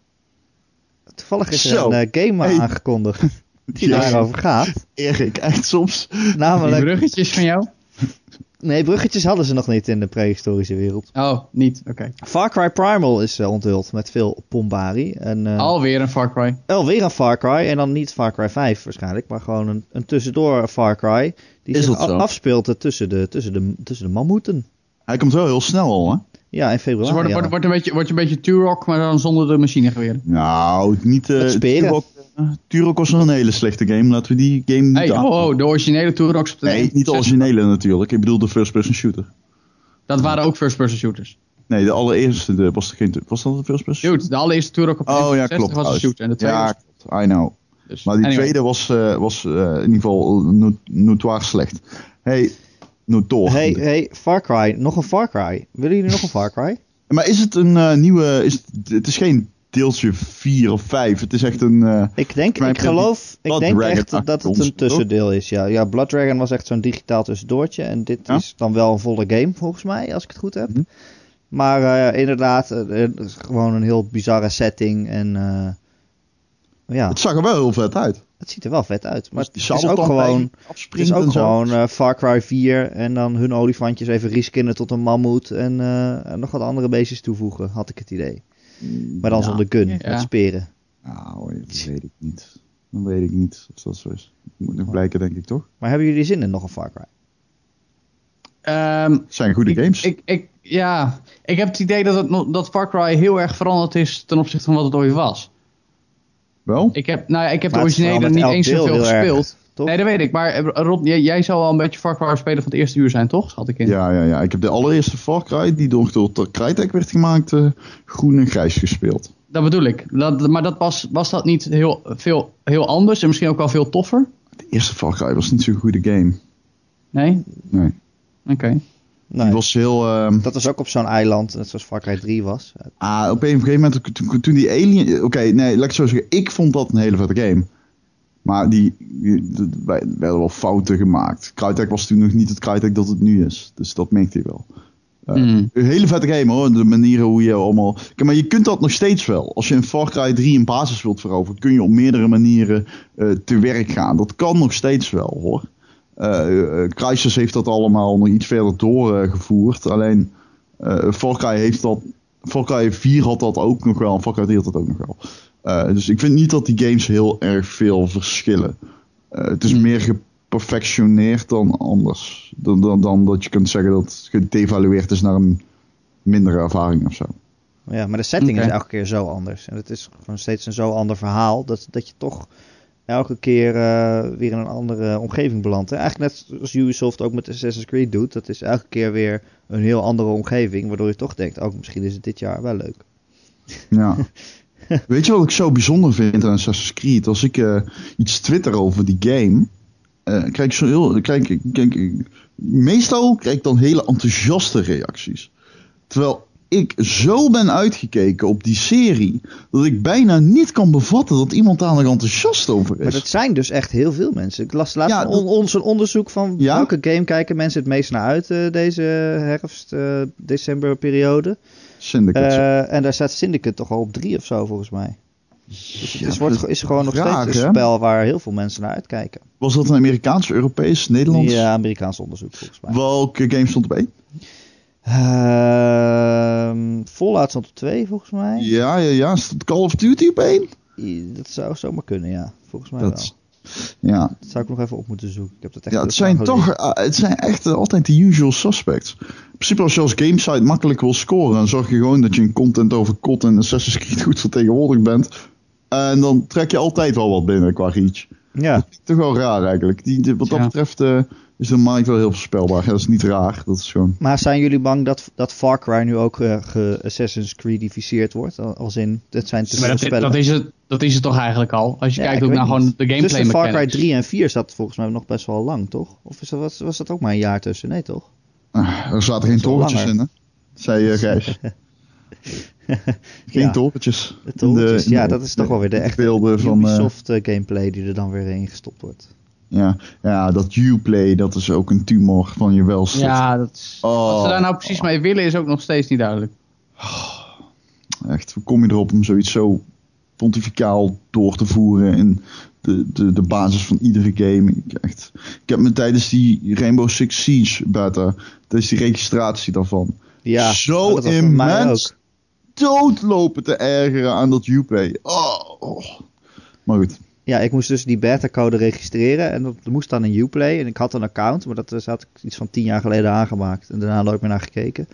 Toevallig is er Zo. een eh, game Hey. aangekondigd die daarover gaat. Erik, echt soms. Die Namelijk bruggetjes van jou? Nee, bruggetjes hadden ze nog niet in de prehistorische wereld. Oh, niet. Oké. Far Cry Primal is eh, onthuld met veel pombari. En, eh, Alweer een Far Cry. Alweer een Far Cry. En dan niet Far Cry 5 waarschijnlijk, maar gewoon een, een tussendoor Far Cry. Die Is zich afspeelt tussen de, tussen, de, tussen de mammoeten. Hij komt wel heel snel al, hè? Ja, in februari. Dus wordt, ja. wordt, wordt, een beetje, wordt een beetje Turok, maar dan zonder de machinegeweer. Nou, niet... eh speren. Turok, Turok was nog een hele slechte game. Laten we die game niet Hey, aan- oh, oh, de originele Turoks. op de Nee, niet de originele natuurlijk. Ik bedoel de first-person shooter. Dat waren ook first-person shooters. Nee, de allereerste de, was, er geen, was dat de first-person Dude, de allereerste Turok op de Oh ja, 360 klopt. was een shooter. En de tweede ja, klopt. I know. Dus, Maar die anyway. tweede was, eh, was eh, in ieder geval no notoire slecht. Hey, notoire. Hey, hey, Far Cry. Nog een Far Cry. Willen jullie nog een Far Cry? Maar is het een eh, nieuwe... Is het, het is geen deeltje 4 of 5. Het is echt een... eh, Ik denk, ik geloof, ik denk echt dat het een tussendeel is. Ja, ja Blood Dragon was echt zo'n digitaal tussendoortje. En dit Ja? is dan wel een volle game, volgens mij, als ik het goed heb. Mhm. Maar eh, inderdaad, het is gewoon een heel bizarre setting. En ja, Het zag er wel heel vet uit. het ziet er wel vet uit. Maar die het is ook gewoon, het is ook gewoon Far Cry 4. En dan hun olifantjes even reskinnen tot een mammoet. En, en nog wat andere beestjes toevoegen, had ik het idee. Maar dan Ja. zonder gun, Ja. met speren. Nou, dat weet ik niet. Dan weet ik niet of dat zo is. Dat moet nog blijken, denk ik, toch? Maar hebben jullie zin in nog een Far Cry? Ehm, Het zijn goede ik, games. Ik, ik, ja, ik heb het idee dat, het, dat Far Cry heel erg veranderd is ten opzichte van wat het ooit was. wel? Ik heb, nou ja, ik heb Maar de originele niet eens zoveel gespeeld. Toch? Nee, dat weet ik. Maar eh, Rob, jij, jij zou al een beetje Far Cry speler van het eerste uur zijn, toch? Schat ik in. Ja, ja, ja. Ik heb de allereerste Far Cry, die door, door Crytek werd gemaakt, eh, groen en grijs gespeeld. Dat bedoel ik. Dat, maar dat was, was dat niet heel, veel, heel anders en misschien ook wel veel toffer? De eerste Far Cry was niet zo'n goede game. Nee? Nee. Oké. Nee. Die was heel... ehm, Dat was ook op zo'n eiland, net zoals Far Cry 3 was. Ah, op een gegeven moment, toen, toen die Alien... Oké, nee, laat ik het zo zeggen. Ik vond dat een hele vette game. Maar die, die, er werden wel fouten gemaakt. Crytek was toen nog niet het Crytek dat het nu is. Dus dat merkte je wel. Eh, Mm. Een hele vette game hoor. De manieren hoe je allemaal... Kijk, maar je kunt dat nog steeds wel. Als je in Far Cry 3 een basis wilt veroveren... kun je op meerdere manieren eh, te werk gaan. Dat kan nog steeds wel hoor. Eh eh, Crysis heeft dat allemaal nog iets verder doorgevoerd. Alleen Far Cry heeft dat... Far Cry 4 had dat ook nog wel. En Far Cry 3 had dat ook nog wel. Eh, dus ik vind niet dat die games heel erg veel verschillen. Eh, het is Hmm. meer geperfectioneerd dan anders. Dan, dan, dan dat je kunt zeggen dat het gedevalueerd is naar een mindere ervaring of zo. Ja, maar de setting is elke keer zo anders. En het is gewoon steeds een zo ander verhaal. Dat, dat je toch elke keer eh, weer in een andere omgeving belandt. Eigenlijk net zoals Ubisoft ook met Assassin's Creed doet. Dat is elke keer weer een heel andere omgeving. Waardoor je toch denkt, ook misschien is het dit jaar wel leuk. Ja. Weet je wat ik zo bijzonder vind aan Assassin's Creed? Als ik eh, iets twitter over die game, eh, krijg ik zo heel. Krijg meestal krijg ik dan hele enthousiaste reacties. Terwijl ik zo ben uitgekeken op die serie, dat ik bijna niet kan bevatten dat iemand daar nog enthousiast over Maar is. dat zijn dus echt heel veel mensen. Ik las laatst Ja, on- dat- ons een onderzoek van Ja? welke game kijken mensen het meest naar uit eh, deze herfst, eh, december periode. Syndicate. Eh, en daar staat Syndicate toch al op drie of zo volgens mij. Dus het is, wordt, is gewoon nog steeds een hè? spel waar heel veel mensen naar uitkijken. Was dat een Amerikaans, Europees, Nederlands? Ja, Amerikaans onderzoek volgens mij. Welke game stond erbij? Ehm Fallout stond op 2 volgens mij. Ja, ja, ja. Stond Call of Duty op één? I- Dat zou zomaar kunnen, ja. Volgens mij Dat, wel. Ja, Dat zou ik nog even op moeten zoeken. Ik heb dat echt Ja, het zijn toch, eh, het zijn echt eh, altijd de usual suspects. In principe als je als gamesite makkelijk wil scoren, dan zorg je gewoon dat je een content over COD en Assassin's Creed goed vertegenwoordigd bent. En dan trek je altijd wel wat binnen qua reach. Ja, Toch wel raar eigenlijk. Die, die- wat dat Ja. betreft eh, is de markt wel heel voorspelbaar. Dat is niet raar, dat is gewoon... maar zijn jullie bang dat, dat Far Cry nu ook eh, ge Assassin's Creedificeerd wordt? Al- Als in, dit zijn Maar dat, spellen. dat, is het, dat is het toch eigenlijk al? Als je Ja, kijkt ook naar gewoon de gameplay Tussen Far Cry mechanics. 3 en 4 zat volgens mij nog best wel lang, toch? Of is dat, was, was dat ook maar een jaar tussen? Nee, toch? Ah, er zaten geen torentjes in, hè? Zei uh, Gijs. geen Ja. torentjes. Ja, dat is toch wel weer de echte beelden van... eh, Ubisoft gameplay die er dan weer in gestopt wordt. Ja, ja, dat Uplay, dat is ook een tumor van je welstand. Ja, dat is, Oh. wat ze daar nou precies mee willen is ook nog steeds niet duidelijk. Echt, hoe kom je erop om zoiets zo pontificaal door te voeren in de, de, de basis van iedere game. Ik, echt, ik heb me tijdens die Rainbow Six Siege beta, tijdens die registratie daarvan, Ja, zo immens doodlopen te ergeren aan dat Uplay. Oh, oh. Maar goed. Ja, ik moest dus die beta-code registreren en dat moest dan in Uplay. En ik had een account, maar dat is- had ik iets van tien jaar geleden aangemaakt. En daarna nooit meer naar gekeken.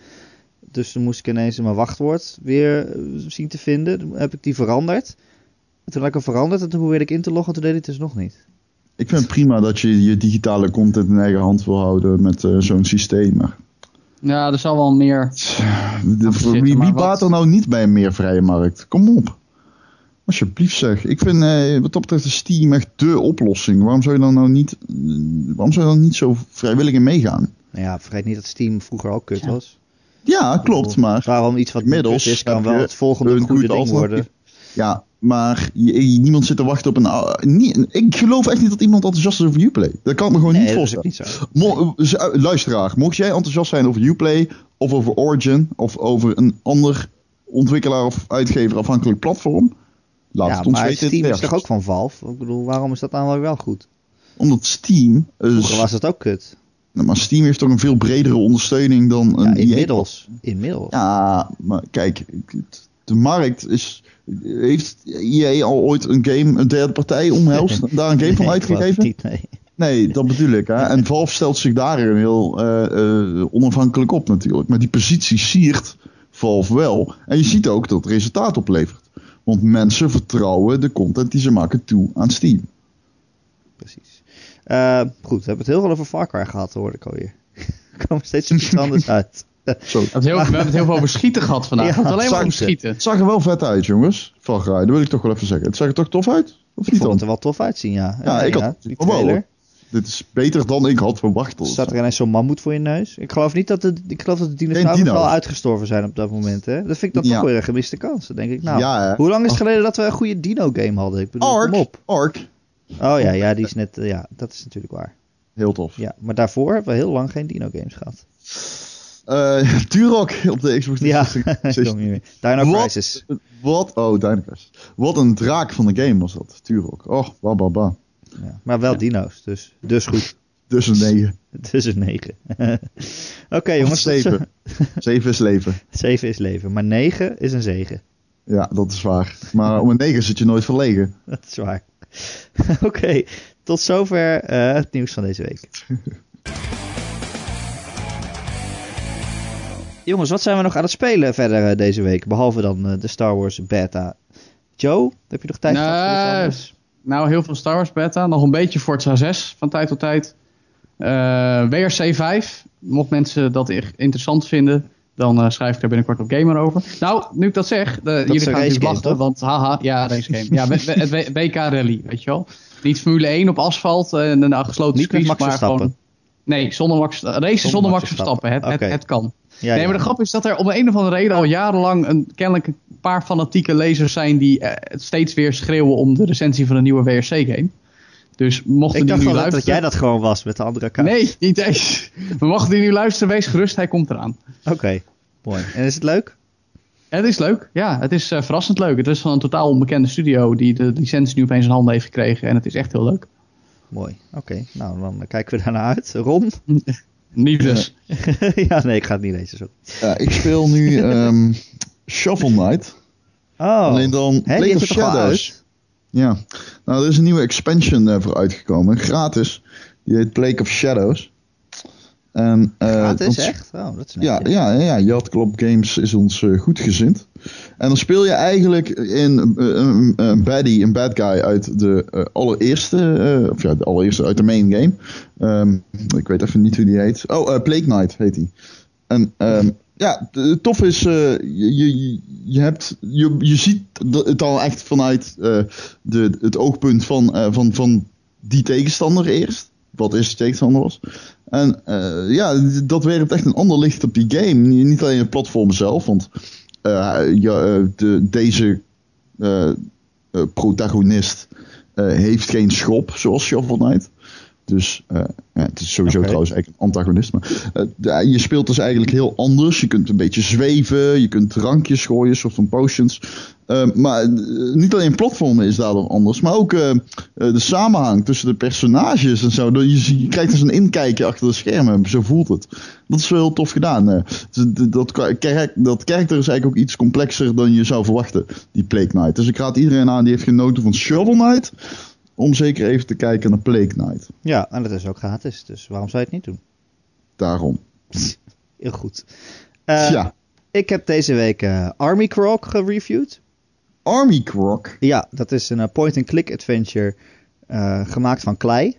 Dus toen moest ik ineens mijn wachtwoord weer eh, zien te vinden. Toen heb ik die veranderd. En toen had ik hem veranderd en toen probeerde ik in te loggen. Toen deed hij het dus nog niet. Ik vind het prima dat je je digitale content in eigen hand wil houden met eh, zo'n systeem. Maar Ja, er zal wel meer. de, zitten, wie wie baat er nou niet bij een meer vrije markt? Kom op. Alsjeblieft zeg. Ik vind eh, wat dat betreft de Steam echt dé oplossing. Waarom zou je dan nou niet, eh, waarom zou je dan niet zo vrijwillig in meegaan? Nou ja, vergeet niet dat Steam vroeger ook kut Ja. was. Ja, klopt. Maar Waarom iets wat inmiddels is, kan wel het volgende een goede goed ding worden. alternatief. Ja, maar je- je- niemand zit te wachten op een... uh, nie- ik geloof echt niet dat iemand enthousiast is over Uplay. Dat kan ik me gewoon Nee, niet dat is ook voorstellen. niet zo. Mo- z- uh, luisteraar, mocht jij enthousiast zijn over Uplay... of over Origin... of over een ander ontwikkelaar of uitgever afhankelijk platform... laat Ja, het maar Steam is toch ook van Valve? Ik bedoel, waarom is dat dan wel goed? Omdat Steam... is- Vroeger was het ook kut. Nou, maar Steam heeft toch een veel bredere ondersteuning dan Ja, een EA inmiddels. Inmiddels. Ja, maar kijk, de markt is. Heeft EA al ooit een game, een derde partij omhelst, daar een game van Nee, uitgegeven? niet, nee. Nee, dat bedoel ik. Hè? En Valve stelt zich daarin heel eh, eh, onafhankelijk op natuurlijk. Maar die positie siert Valve wel. En je ziet ook dat het resultaat oplevert. Want mensen vertrouwen de content die ze maken toe aan Steam. Precies. Eh, goed, we hebben het heel veel over Far Cry gehad, hoor ik alweer. We komen steeds iets anders uit. Zo. We hebben, het heel, veel over schieten gehad vandaag. Ja, het alleen maar schieten. Het zag er wel vet uit, jongens. Far Cry, dat wil ik toch wel even zeggen. Het zag er toch tof uit? Of Ik niet vond dan? het er wel tof uitzien, ja. Ja, ik had- die trailer. Dit is beter dan ik had verwacht. Er staat er ineens zo'n mammoet voor je neus. Ik geloof niet dat de, ik geloof dat de al uitgestorven zijn op dat moment. Hè? Dat vind ik dan Ja. toch weer een gemiste kans. Dan denk ik, nou, Ja, hoe lang is het geleden dat we een goede dino-game hadden? Ik bedoel, Ark. kom op. Ark. Oh ja, ja, die is net, eh, ja, dat is natuurlijk waar. Heel tof. Ja, maar daarvoor hebben we heel lang geen dino-games gehad. Eh Turok op de Xbox Ja, 360. ik kom niet meer. Dino? Crisis. Wat? Oh, Dynacast. Wat een draak van de game was dat. Turok. Oh, ba, ba, ba. Ja, maar wel dino's, dus, dus goed. Dus een 9. Dus een 9. Oké jongens, tot zo- 7. 7 is leven. 7 is leven, maar 9 is een zegen. Ja, dat is waar. Maar om een 9 zit je nooit verlegen. Dat is waar. Oké, tot zover eh, het nieuws van deze week. Jongens, wat zijn we nog aan het spelen verder eh, deze week? Behalve dan eh, de Star Wars beta. Joe, heb je nog tijd voor iets Nee, anders? Nou, heel veel Star Wars beta. Nog een beetje Forza 6 van tijd tot tijd. Eh, WRC 5. Mocht mensen dat interessant vinden, dan eh, schrijf ik daar binnenkort op Gamer over. Nou, nu ik dat zeg, de, jullie gaan natuurlijk lachen, toch? want haha, ja, race game. Ja, het WK Rally, weet je wel. Niet Formule 1 op asfalt en een gesloten circuit, maar gewoon... Nee, zonder Max, racen zonder, Max Verstappen. Het, het, het kan. Ja, nee, maar de grap is dat er om een of andere reden al jarenlang een, kennelijk een paar fanatieke lezers zijn die eh, steeds weer schreeuwen om de recensie van een nieuwe WRC-game. Dus mochten Ik die dacht nu wel dat, luisteren... dat jij dat gewoon was met de andere account. Nee, niet eens. Maar mochten die nu luisteren, wees gerust, hij komt eraan. Oké, mooi. En is het leuk? Het is leuk, ja. Het is eh, verrassend leuk. Het is van een totaal onbekende studio die de licentie nu opeens in handen heeft gekregen. En het is echt heel leuk. Mooi. Oké, nou dan kijken we daarna uit. Ron? Niet dus. ja, nee, ik ga het niet lezen. Sorry. Ja, ik speel nu ehm, Shovel Knight. Oh, Alleen dan die of Shadows. Ja, nou er is een nieuwe expansion eh, voor uitgekomen. Gratis. Die heet Plague of Shadows. En, eh, Gratis, dat- echt? Oh, dat is Ja, ja, ja, Yacht Club Games is ons eh, goed gezind. En dan speel je eigenlijk in eh, een, een baddie, een bad guy uit de eh, allereerste, eh, of ja, de allereerste uit de main game. Ehm, ik weet even niet hoe die heet. Oh, eh, Plague Knight heet die. En ehm, ja, de- tof is, eh, je, je, je, hebt, je, je ziet het al echt vanuit eh, de, het oogpunt van, eh, van, van die tegenstander eerst. Wat is de tegenstander was. En eh, ja, dat werpt echt een ander licht op die game. Niet alleen het platform zelf, want eh, eh, de, deze protagonist heeft geen schop, zoals Shovel Knight. Dus eh, ja, het is sowieso trouwens eigenlijk een antagonist. Maar eh, je speelt dus eigenlijk heel anders. Je kunt een beetje zweven. Je kunt drankjes gooien, soort van potions. Eh, maar niet alleen platformen is daardoor anders. Maar ook de samenhang tussen de personages en zo. Je, krijgt dus een inkijkje achter de schermen. Zo voelt het. Dat is wel heel tof gedaan. Dus dat, kerk, dat karakter is eigenlijk ook iets complexer dan je zou verwachten. Die Plague Knight. Dus ik raad iedereen aan die heeft genoten van Shovel Knight. Om zeker even te kijken naar Plague Knight. Ja, en dat is ook gratis, dus waarom zou je het niet doen? Daarom. Heel goed. Eh, ja. Ik heb deze week eh, Army Croc gereviewd. Army Croc. Ja, dat is een eh, point-and-click adventure gemaakt van klei.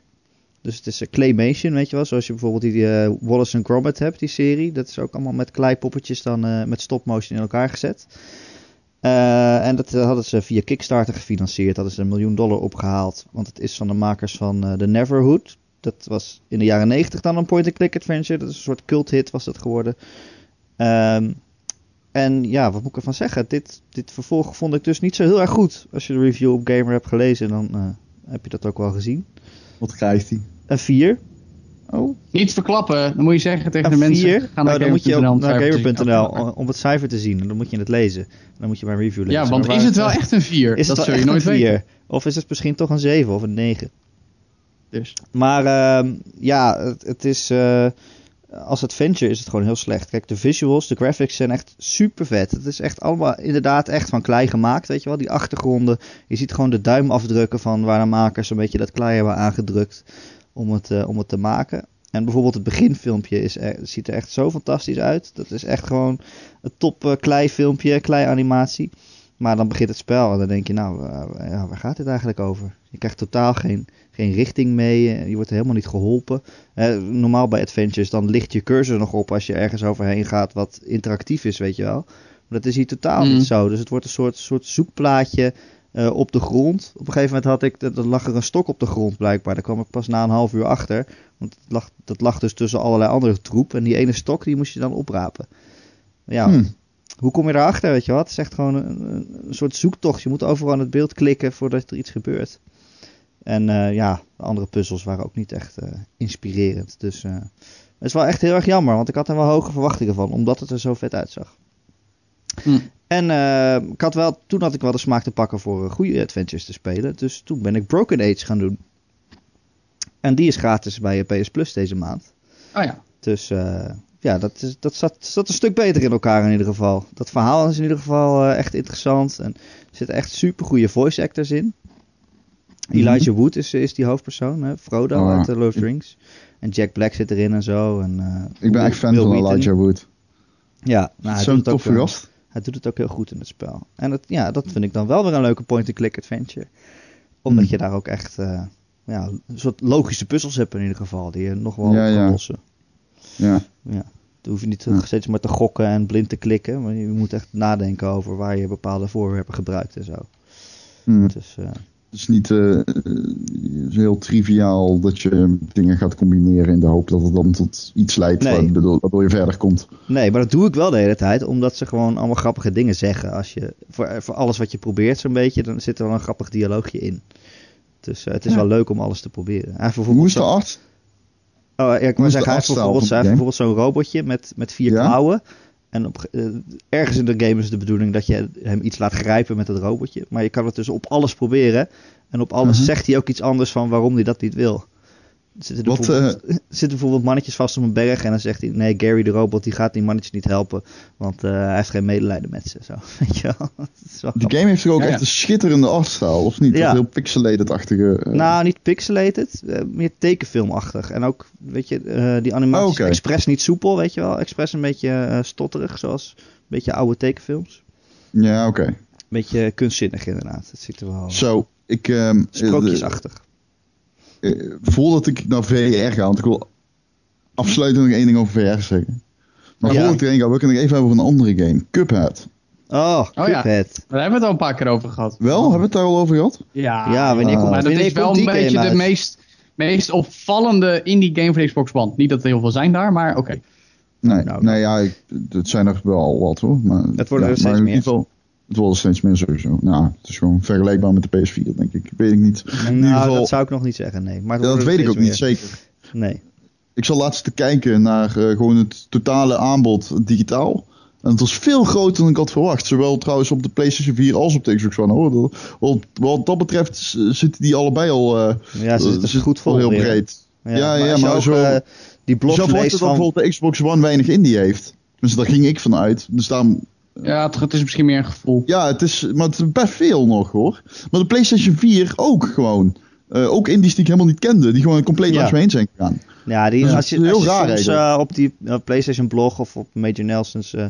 Dus het is een claymation, weet je wel. Zoals je bijvoorbeeld die Wallace and Gromit hebt, die serie. Dat is ook allemaal met kleipoppetjes dan eh, met stop-motion in elkaar gezet. Eh, en dat eh, hadden ze via Kickstarter gefinancierd. Hadden ze een miljoen dollar opgehaald. Want het is van de makers van eh, The Neverhood. Dat was in de jaren 90 dan een point-and-click adventure. Dat is een soort cult hit was dat geworden. Ehm, en ja, wat moet ik ervan zeggen? Dit, dit vervolg vond ik dus niet zo heel erg goed. Als je de review op Gamer hebt gelezen, dan heb je dat ook wel gezien. Wat krijgt hij? Een 4. Oh. Niet verklappen, dan moet je zeggen tegen de mensen. 4. Ga naar Oh, dan moet je naar gamer.nl om, het cijfer te zien. En dan moet je het lezen. Dan moet je mijn review lezen. Ja, want is het wel echt een 4? Is dat het zul je nooit een weten. 4? Of is het misschien toch een 7 of een 9? Dus. Maar ehm, ja, het, het is. eh, als adventure is het gewoon heel slecht. Kijk, de visuals, de graphics zijn echt super vet. Het is echt allemaal inderdaad echt van klei gemaakt. Weet je wel, die achtergronden. Je ziet gewoon de duimafdrukken van waar de makers een beetje dat klei hebben aangedrukt. Om het, eh, om het te maken. En bijvoorbeeld het beginfilmpje is er, ziet er echt zo fantastisch uit. Dat is echt gewoon een top eh, klei filmpje, klei animatie. Maar dan begint het spel en dan denk je, nou, eh, waar gaat dit eigenlijk over? Je krijgt totaal geen, geen richting mee. Je wordt helemaal niet geholpen. Eh, normaal bij adventures, dan ligt je cursor nog op als je ergens overheen gaat wat interactief is, weet je wel. Maar dat is hier totaal Mm. niet zo. Dus het wordt een soort, soort zoekplaatje eh, op de grond. Op een gegeven moment had ik, er lag er een stok op de grond blijkbaar. Daar kwam ik pas na een half uur achter. Want het lag, dat lag dus tussen allerlei andere troep. En die ene stok, die moest je dan oprapen. Ja, Hm. hoe kom je erachter, weet je wat? Het is echt gewoon een, een, soort zoektocht. Je moet overal aan het beeld klikken voordat er iets gebeurt. En eh, ja, de andere puzzels waren ook niet echt eh, inspirerend. Dus het is wel echt heel erg jammer, want ik had er wel hoge verwachtingen van, omdat het er zo vet uitzag. Hm. En eh, ik had wel, toen had ik wel de smaak te pakken voor eh, goede adventures te spelen. Dus toen ben ik Broken Age gaan doen. En die is gratis bij eh, PS Plus deze maand. Oh ja. Dus eh, ja, dat, is, dat zat, zat een stuk beter in elkaar in ieder geval. Dat verhaal is in ieder geval echt interessant. En er zitten echt super goede voice actors in. Elijah Wood is, is die hoofdpersoon, hè? Frodo Ah, uit The Lord of Rings. En Jack Black zit erin en zo. En, eh, Ik ben echt fan Will van Wheaton. Elijah Wood. Ja, nou, hij, Zo'n toffe gast. Hij doet het ook heel goed in het spel. En het, ja, dat vind ik dan wel weer een leuke point-and-click adventure. Omdat Hmm. je daar ook echt eh, ja, een soort logische puzzels hebt in ieder geval. Die je nog wel Ja, kan ja. lossen. Ja. Dan hoef je niet Ja. steeds maar te gokken en blind te klikken. Maar je moet echt nadenken over waar je bepaalde voorwerpen gebruikt en zo. Hm. Dus eh, is niet eh, eh, is heel triviaal dat je dingen gaat combineren in de hoop dat het dan tot iets leidt Nee. waardoor, waardoor je verder komt. nee, maar dat doe ik wel de hele tijd. Omdat ze gewoon allemaal grappige dingen zeggen. Als je, voor, voor alles wat je probeert zo'n beetje, dan zit er wel een grappig dialoogje in. Dus eh, het is Ja. wel leuk om alles te proberen. Hij heeft Hoe is de zo- art? Oh, ja, ik is zeggen, hij heeft bijvoorbeeld, bijvoorbeeld zo'n robotje met, met vier Ja? klauwen. En op, eh, ergens in de game is de bedoeling dat je hem iets laat grijpen met het robotje. Maar je kan het dus op alles proberen. En op alles Mhm. zegt hij ook iets anders van waarom hij dat niet wil. Er zitten, Wat, bijvoorbeeld, er zitten bijvoorbeeld mannetjes vast op een berg. En dan zegt hij: Nee, Gary de robot die gaat die mannetjes niet helpen. Want eh, hij heeft geen medelijden met ze. Zo. Weet je wel? Dat is wel De grappig. game heeft toch ook Ja, ja. echt een schitterende artstyle, of niet? Ja. Dat heel pixelated-achtige... eh, Nou, niet pixelated, eh, meer tekenfilmachtig. En ook, weet je, eh, die animatie Oh, is oké. expres niet soepel, weet je wel. Expres een beetje eh, stotterig, zoals een beetje oude tekenfilms. Ja, oké. Een beetje kunstzinnig inderdaad. Het ziet er wel Zo, ik... ehm, eh, sprookjesachtig. Eh, voordat ik naar VR ga, want ik wil afsluitend nog één ding over VR zeggen. Maar Ja. voordat ik erin ga, wil ik het nog even hebben over een andere game. Cuphead. Oh, ja. Cuphead. Daar hebben we het al een paar keer over gehad. Wel, hebben we het daar al over gehad? Ja, Ja, wanneer komt, maar dat wanneer is wel een beetje de meest, meest opvallende indie game van Xbox One. Niet dat er heel veel zijn daar, maar oké. Nee, Nou, nee ja, ik, het zijn er wel wat hoor. Maar, Het worden ja, er steeds maar in meer. ieder geval, Het wordt steeds meer sowieso. Nou, het is gewoon vergelijkbaar met de PS4, denk ik. Weet ik niet. In ieder Nou, geval, dat zou ik nog niet zeggen, nee. Maar ja, dat weet ik ook niet zeker. Nee. Ik zal laatst te kijken naar eh, gewoon het totale aanbod digitaal. En het was veel groter dan ik had verwacht. Zowel trouwens op de PlayStation 4 als op de Xbox One. Hoor. Wat, wat dat betreft zitten die allebei al eh, Ja, ze zitten zitten goed vol al heel weer. breed. Ja, ja, maar ook, zo- eh, die wordt leest het dat van... bijvoorbeeld de Xbox One weinig indie heeft. Dus daar ging ik vanuit. Dus daarom, Ja, het, het is misschien meer een gevoel. ja, het is, maar het is best veel nog hoor. Maar de PlayStation 4 ook gewoon. Eh, ook indies die ik helemaal niet kende. Die gewoon compleet Ja. langs me heen zijn gegaan. Ja, die, Ja, als je, is als heel je raar soms eigenlijk. eh, op die eh, PlayStation blog of op Major Nelson's eh,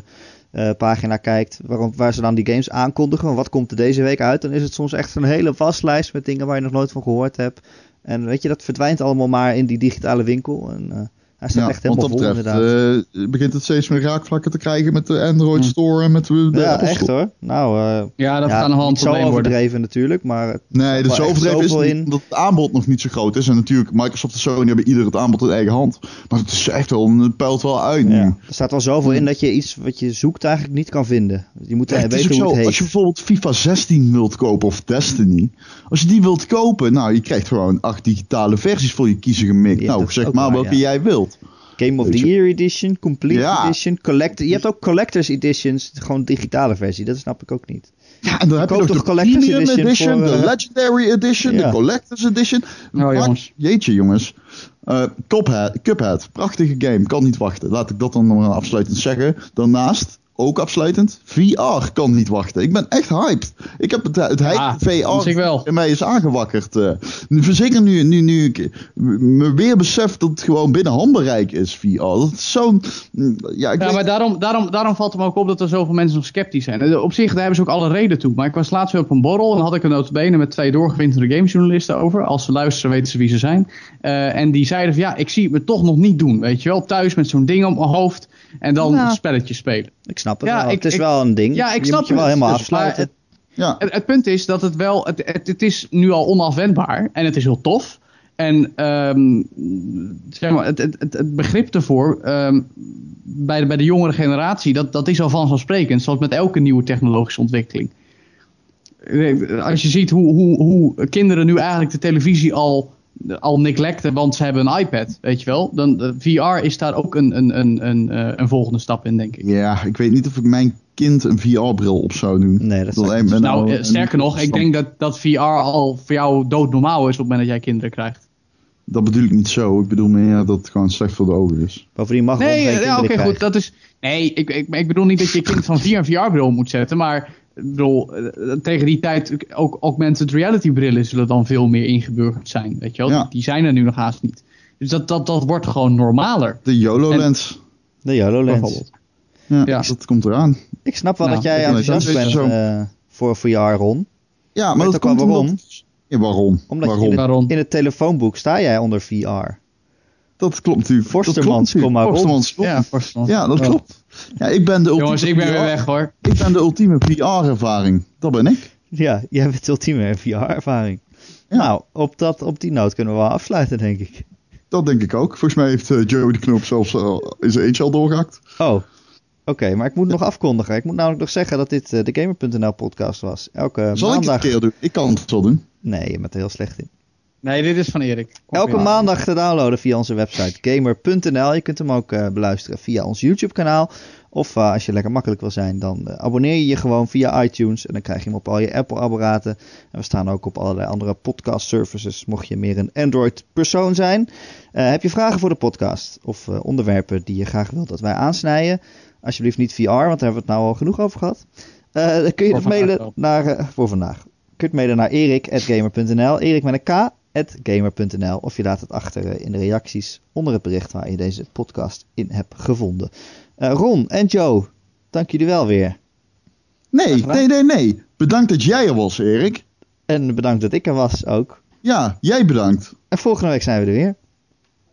eh, pagina kijkt, waarom, waar ze dan die games aankondigen, wat komt er deze week uit, dan is het soms echt een hele waslijst met dingen waar je nog nooit van gehoord hebt. En weet je, dat verdwijnt allemaal maar in die digitale winkel. En eh, hij staat Ja, echt helemaal vol dat betreft inderdaad. eh, begint het steeds meer raakvlakken te krijgen met de Android Hm. Store en met de, de ja, Apple echt Store. hoor. Nou, eh, Ja, dat ja, gaat een worden. overdreven natuurlijk, maar het Nee, dat is wel echt overdreven is zoveel in. omdat het aanbod nog niet zo groot is. En natuurlijk, Microsoft en Sony hebben ieder het aanbod in eigen hand. Maar het is echt wel, het peilt wel uit nu. ja, er staat wel zoveel in dat je iets wat je zoekt eigenlijk niet kan vinden. Je moet Ja, eh, het is weten ook hoe zo, het als je bijvoorbeeld FIFA 16 wilt kopen of Destiny. Als je die wilt kopen, nou, je krijgt gewoon acht digitale versies voor je kiezen gemikt. Ja, dat nou, zeg maar waar, welke ja. jij wilt. Game of Weet the je. Year Edition, Complete Ja. Edition, Collector. Je hebt ook Collectors Editions, gewoon digitale versie. Dat snap ik ook niet. Ja, en dan heb je nog toch de Collector's Premium Edition Edition, voor, de eh, Legendary Edition, ja. de Collector's Edition. Oh, Maak- jongens. Jeetje, jongens. Eh Cuphead, Cuphead, prachtige game, kan niet wachten. Laat ik dat dan nog maar afsluitend zeggen. Daarnaast, ook afsluitend, VR kan niet wachten. Ik ben echt hyped. Ik heb het, het hype Ah, VR dat ik wel. in mij is aangewakkerd. Nu, Zeker nu, nu, nu ik me weer besef dat het gewoon binnen handbereik is, VR. Dat is zo'n... Ja, ik Ja, weet- maar daarom, daarom, daarom valt het me ook op dat er zoveel mensen nog sceptisch zijn. Eh, Op zich, daar hebben ze ook alle reden toe. Maar ik was laatst weer op een borrel en had ik een notabene met twee doorgewinterde gamejournalisten over. Als ze luisteren weten ze wie ze zijn. Eh, en die zeiden van ja, ik zie het me toch nog niet doen. Weet je wel, thuis met zo'n ding op mijn hoofd en dan Nou. een spelletje spelen. Ik snap het Ja, wel. ik- het is ik- wel een ding. Ja, ik je snap moet je wel het. helemaal Dus, afsluiten. ja. Het, het punt is dat het wel, het, het, het is nu al onafwendbaar en het is heel tof. En ehm, zeg maar, het, het, het, het begrip ervoor ehm, bij, de, bij de jongere generatie, dat, dat is al vanzelfsprekend, zoals met elke nieuwe technologische ontwikkeling. Eh, Als je ziet hoe, hoe, hoe kinderen nu eigenlijk de televisie al, al neglecten, want ze hebben een iPad, weet je wel. Dan, VR is daar ook een, een, een, een, eh, een volgende stap in, denk ik. ja, ik weet niet of ik mijn kind een VR-bril op zou doen. Nee, dat niet me Nou, eh, een- sterker nog, ik denk dat, dat VR al voor jou doodnormaal is op het moment dat jij kinderen krijgt. Dat bedoel ik niet zo. Ik bedoel meer dat het gewoon slecht voor de ogen is. Bovendien mag Nee, ja, oké, goed. Dat is, nee, ik, ik, ik bedoel niet dat je je kind van VR een VR-bril moet zetten, maar ik bedoel, eh, tegen die tijd ook augmented reality brillen zullen dan veel meer ingeburgerd zijn, weet je wel? Ja. Die, zijn er nu nog haast niet. Dus dat, dat, dat wordt gewoon normaler. De YOLO-lens. De YOLO Lens. Bijvoorbeeld. Ja, Ja. dat komt eraan. Ik snap wel Nou, dat jij enthousiast bent eh, voor VR, Ron. Ja, maar dat wel waarom? omdat- Ja, waarom? Omdat waarom? je in het, Waarom? in het telefoonboek sta jij onder VR. Dat klopt natuurlijk. Forstermans, kom maar op. Ja, Forstermans. Ja, dat klopt. Ja, ik ben de ultieme Jongens, ik ben weer weg hoor. Ik ben de ultieme VR-ervaring. Dat ben ik. Ja, jij hebt ultieme VR-ervaring. Ja. Nou, op, dat, op die noot kunnen we wel afsluiten, denk ik. Dat denk ik ook. Volgens mij heeft eh, Joe de knoop zelfs eh, in zijn eentje al doorgehakt. Oh, oké, maar ik moet nog afkondigen. Ik moet namelijk nog zeggen dat dit eh, de Gamer.nl podcast was. Elke Zal ik het maandag... een keer doen? Ik kan het wel doen. Nee, je bent er heel slecht in. Nee, dit is van Erik. Kom Elke maandag te downloaden via onze website gamer.nl. Je kunt hem ook eh, beluisteren via ons YouTube kanaal. Of eh, als je lekker makkelijk wil zijn, dan eh, abonneer je je gewoon via iTunes. En dan krijg je hem op al je Apple apparaten. En we staan ook op allerlei andere podcast services. Mocht je meer een Android persoon zijn. Eh, heb je vragen voor de podcast? Of eh, onderwerpen die je graag wilt dat wij aansnijden? Alsjeblieft niet VR, want daar hebben we het nou al genoeg over gehad. Eh, dan kun je Voor het mailen vandaag naar, voor vandaag. Je kunt mailen naar erik.gamer.nl. Erik met een K gamer.nl of je laat het achter eh, in de reacties onder het bericht waar je deze podcast in hebt gevonden. Eh, Ron en Joe, dank jullie wel weer. Nee, nee, nee, nee. Bedankt dat jij er was, Erik. En bedankt dat ik er was ook. Ja, jij bedankt. En volgende week zijn we er weer.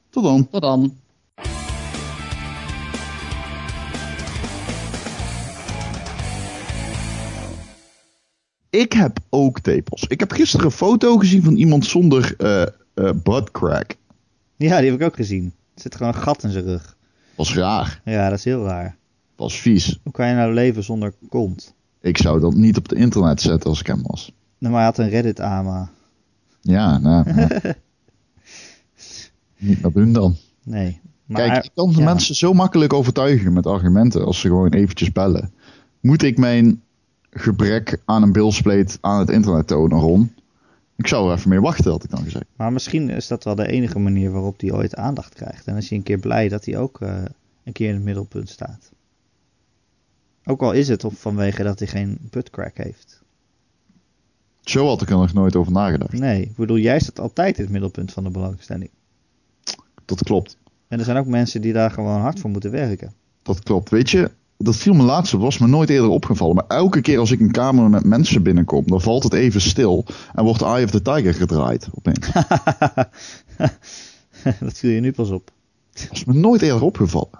Tot dan. Tot dan. Ik heb ook tepels. Ik heb gisteren een foto gezien van iemand zonder eh eh butt crack. Ja, die heb ik ook gezien. Er zit gewoon een gat in zijn rug. Was raar. Ja, dat is heel raar. Was vies. Hoe kan je nou leven zonder kont? Ik zou dat niet op het internet zetten als ik hem was. Nou, maar hij had een Reddit-ama. Ja, nou. ja. niet meer doen dan. Nee. Maar, Kijk, ik kan de ja. mensen zo makkelijk overtuigen met argumenten als ze gewoon eventjes bellen. Moet ik mijn gebrek aan een bilspleet aan het internet tonen, Ron? Ik zou er even mee wachten, had ik dan gezegd. Maar misschien is dat wel de enige manier waarop hij ooit aandacht krijgt. En dan is hij een keer blij dat hij ook eh, een keer in het middelpunt staat. Ook al is het vanwege dat hij geen buttcrack heeft. Zo had ik er nog nooit over nagedacht. Nee, ik bedoel, jij staat altijd in het middelpunt van de belangstelling. Dat klopt. En er zijn ook mensen die daar gewoon hard voor moeten werken. Dat klopt. Weet je, dat viel me laatst op, was me nooit eerder opgevallen. Maar elke keer als ik een kamer met mensen binnenkom, dan valt het even stil en wordt Eye of the Tiger gedraaid opeens. dat viel je nu pas op. Was is me nooit eerder opgevallen.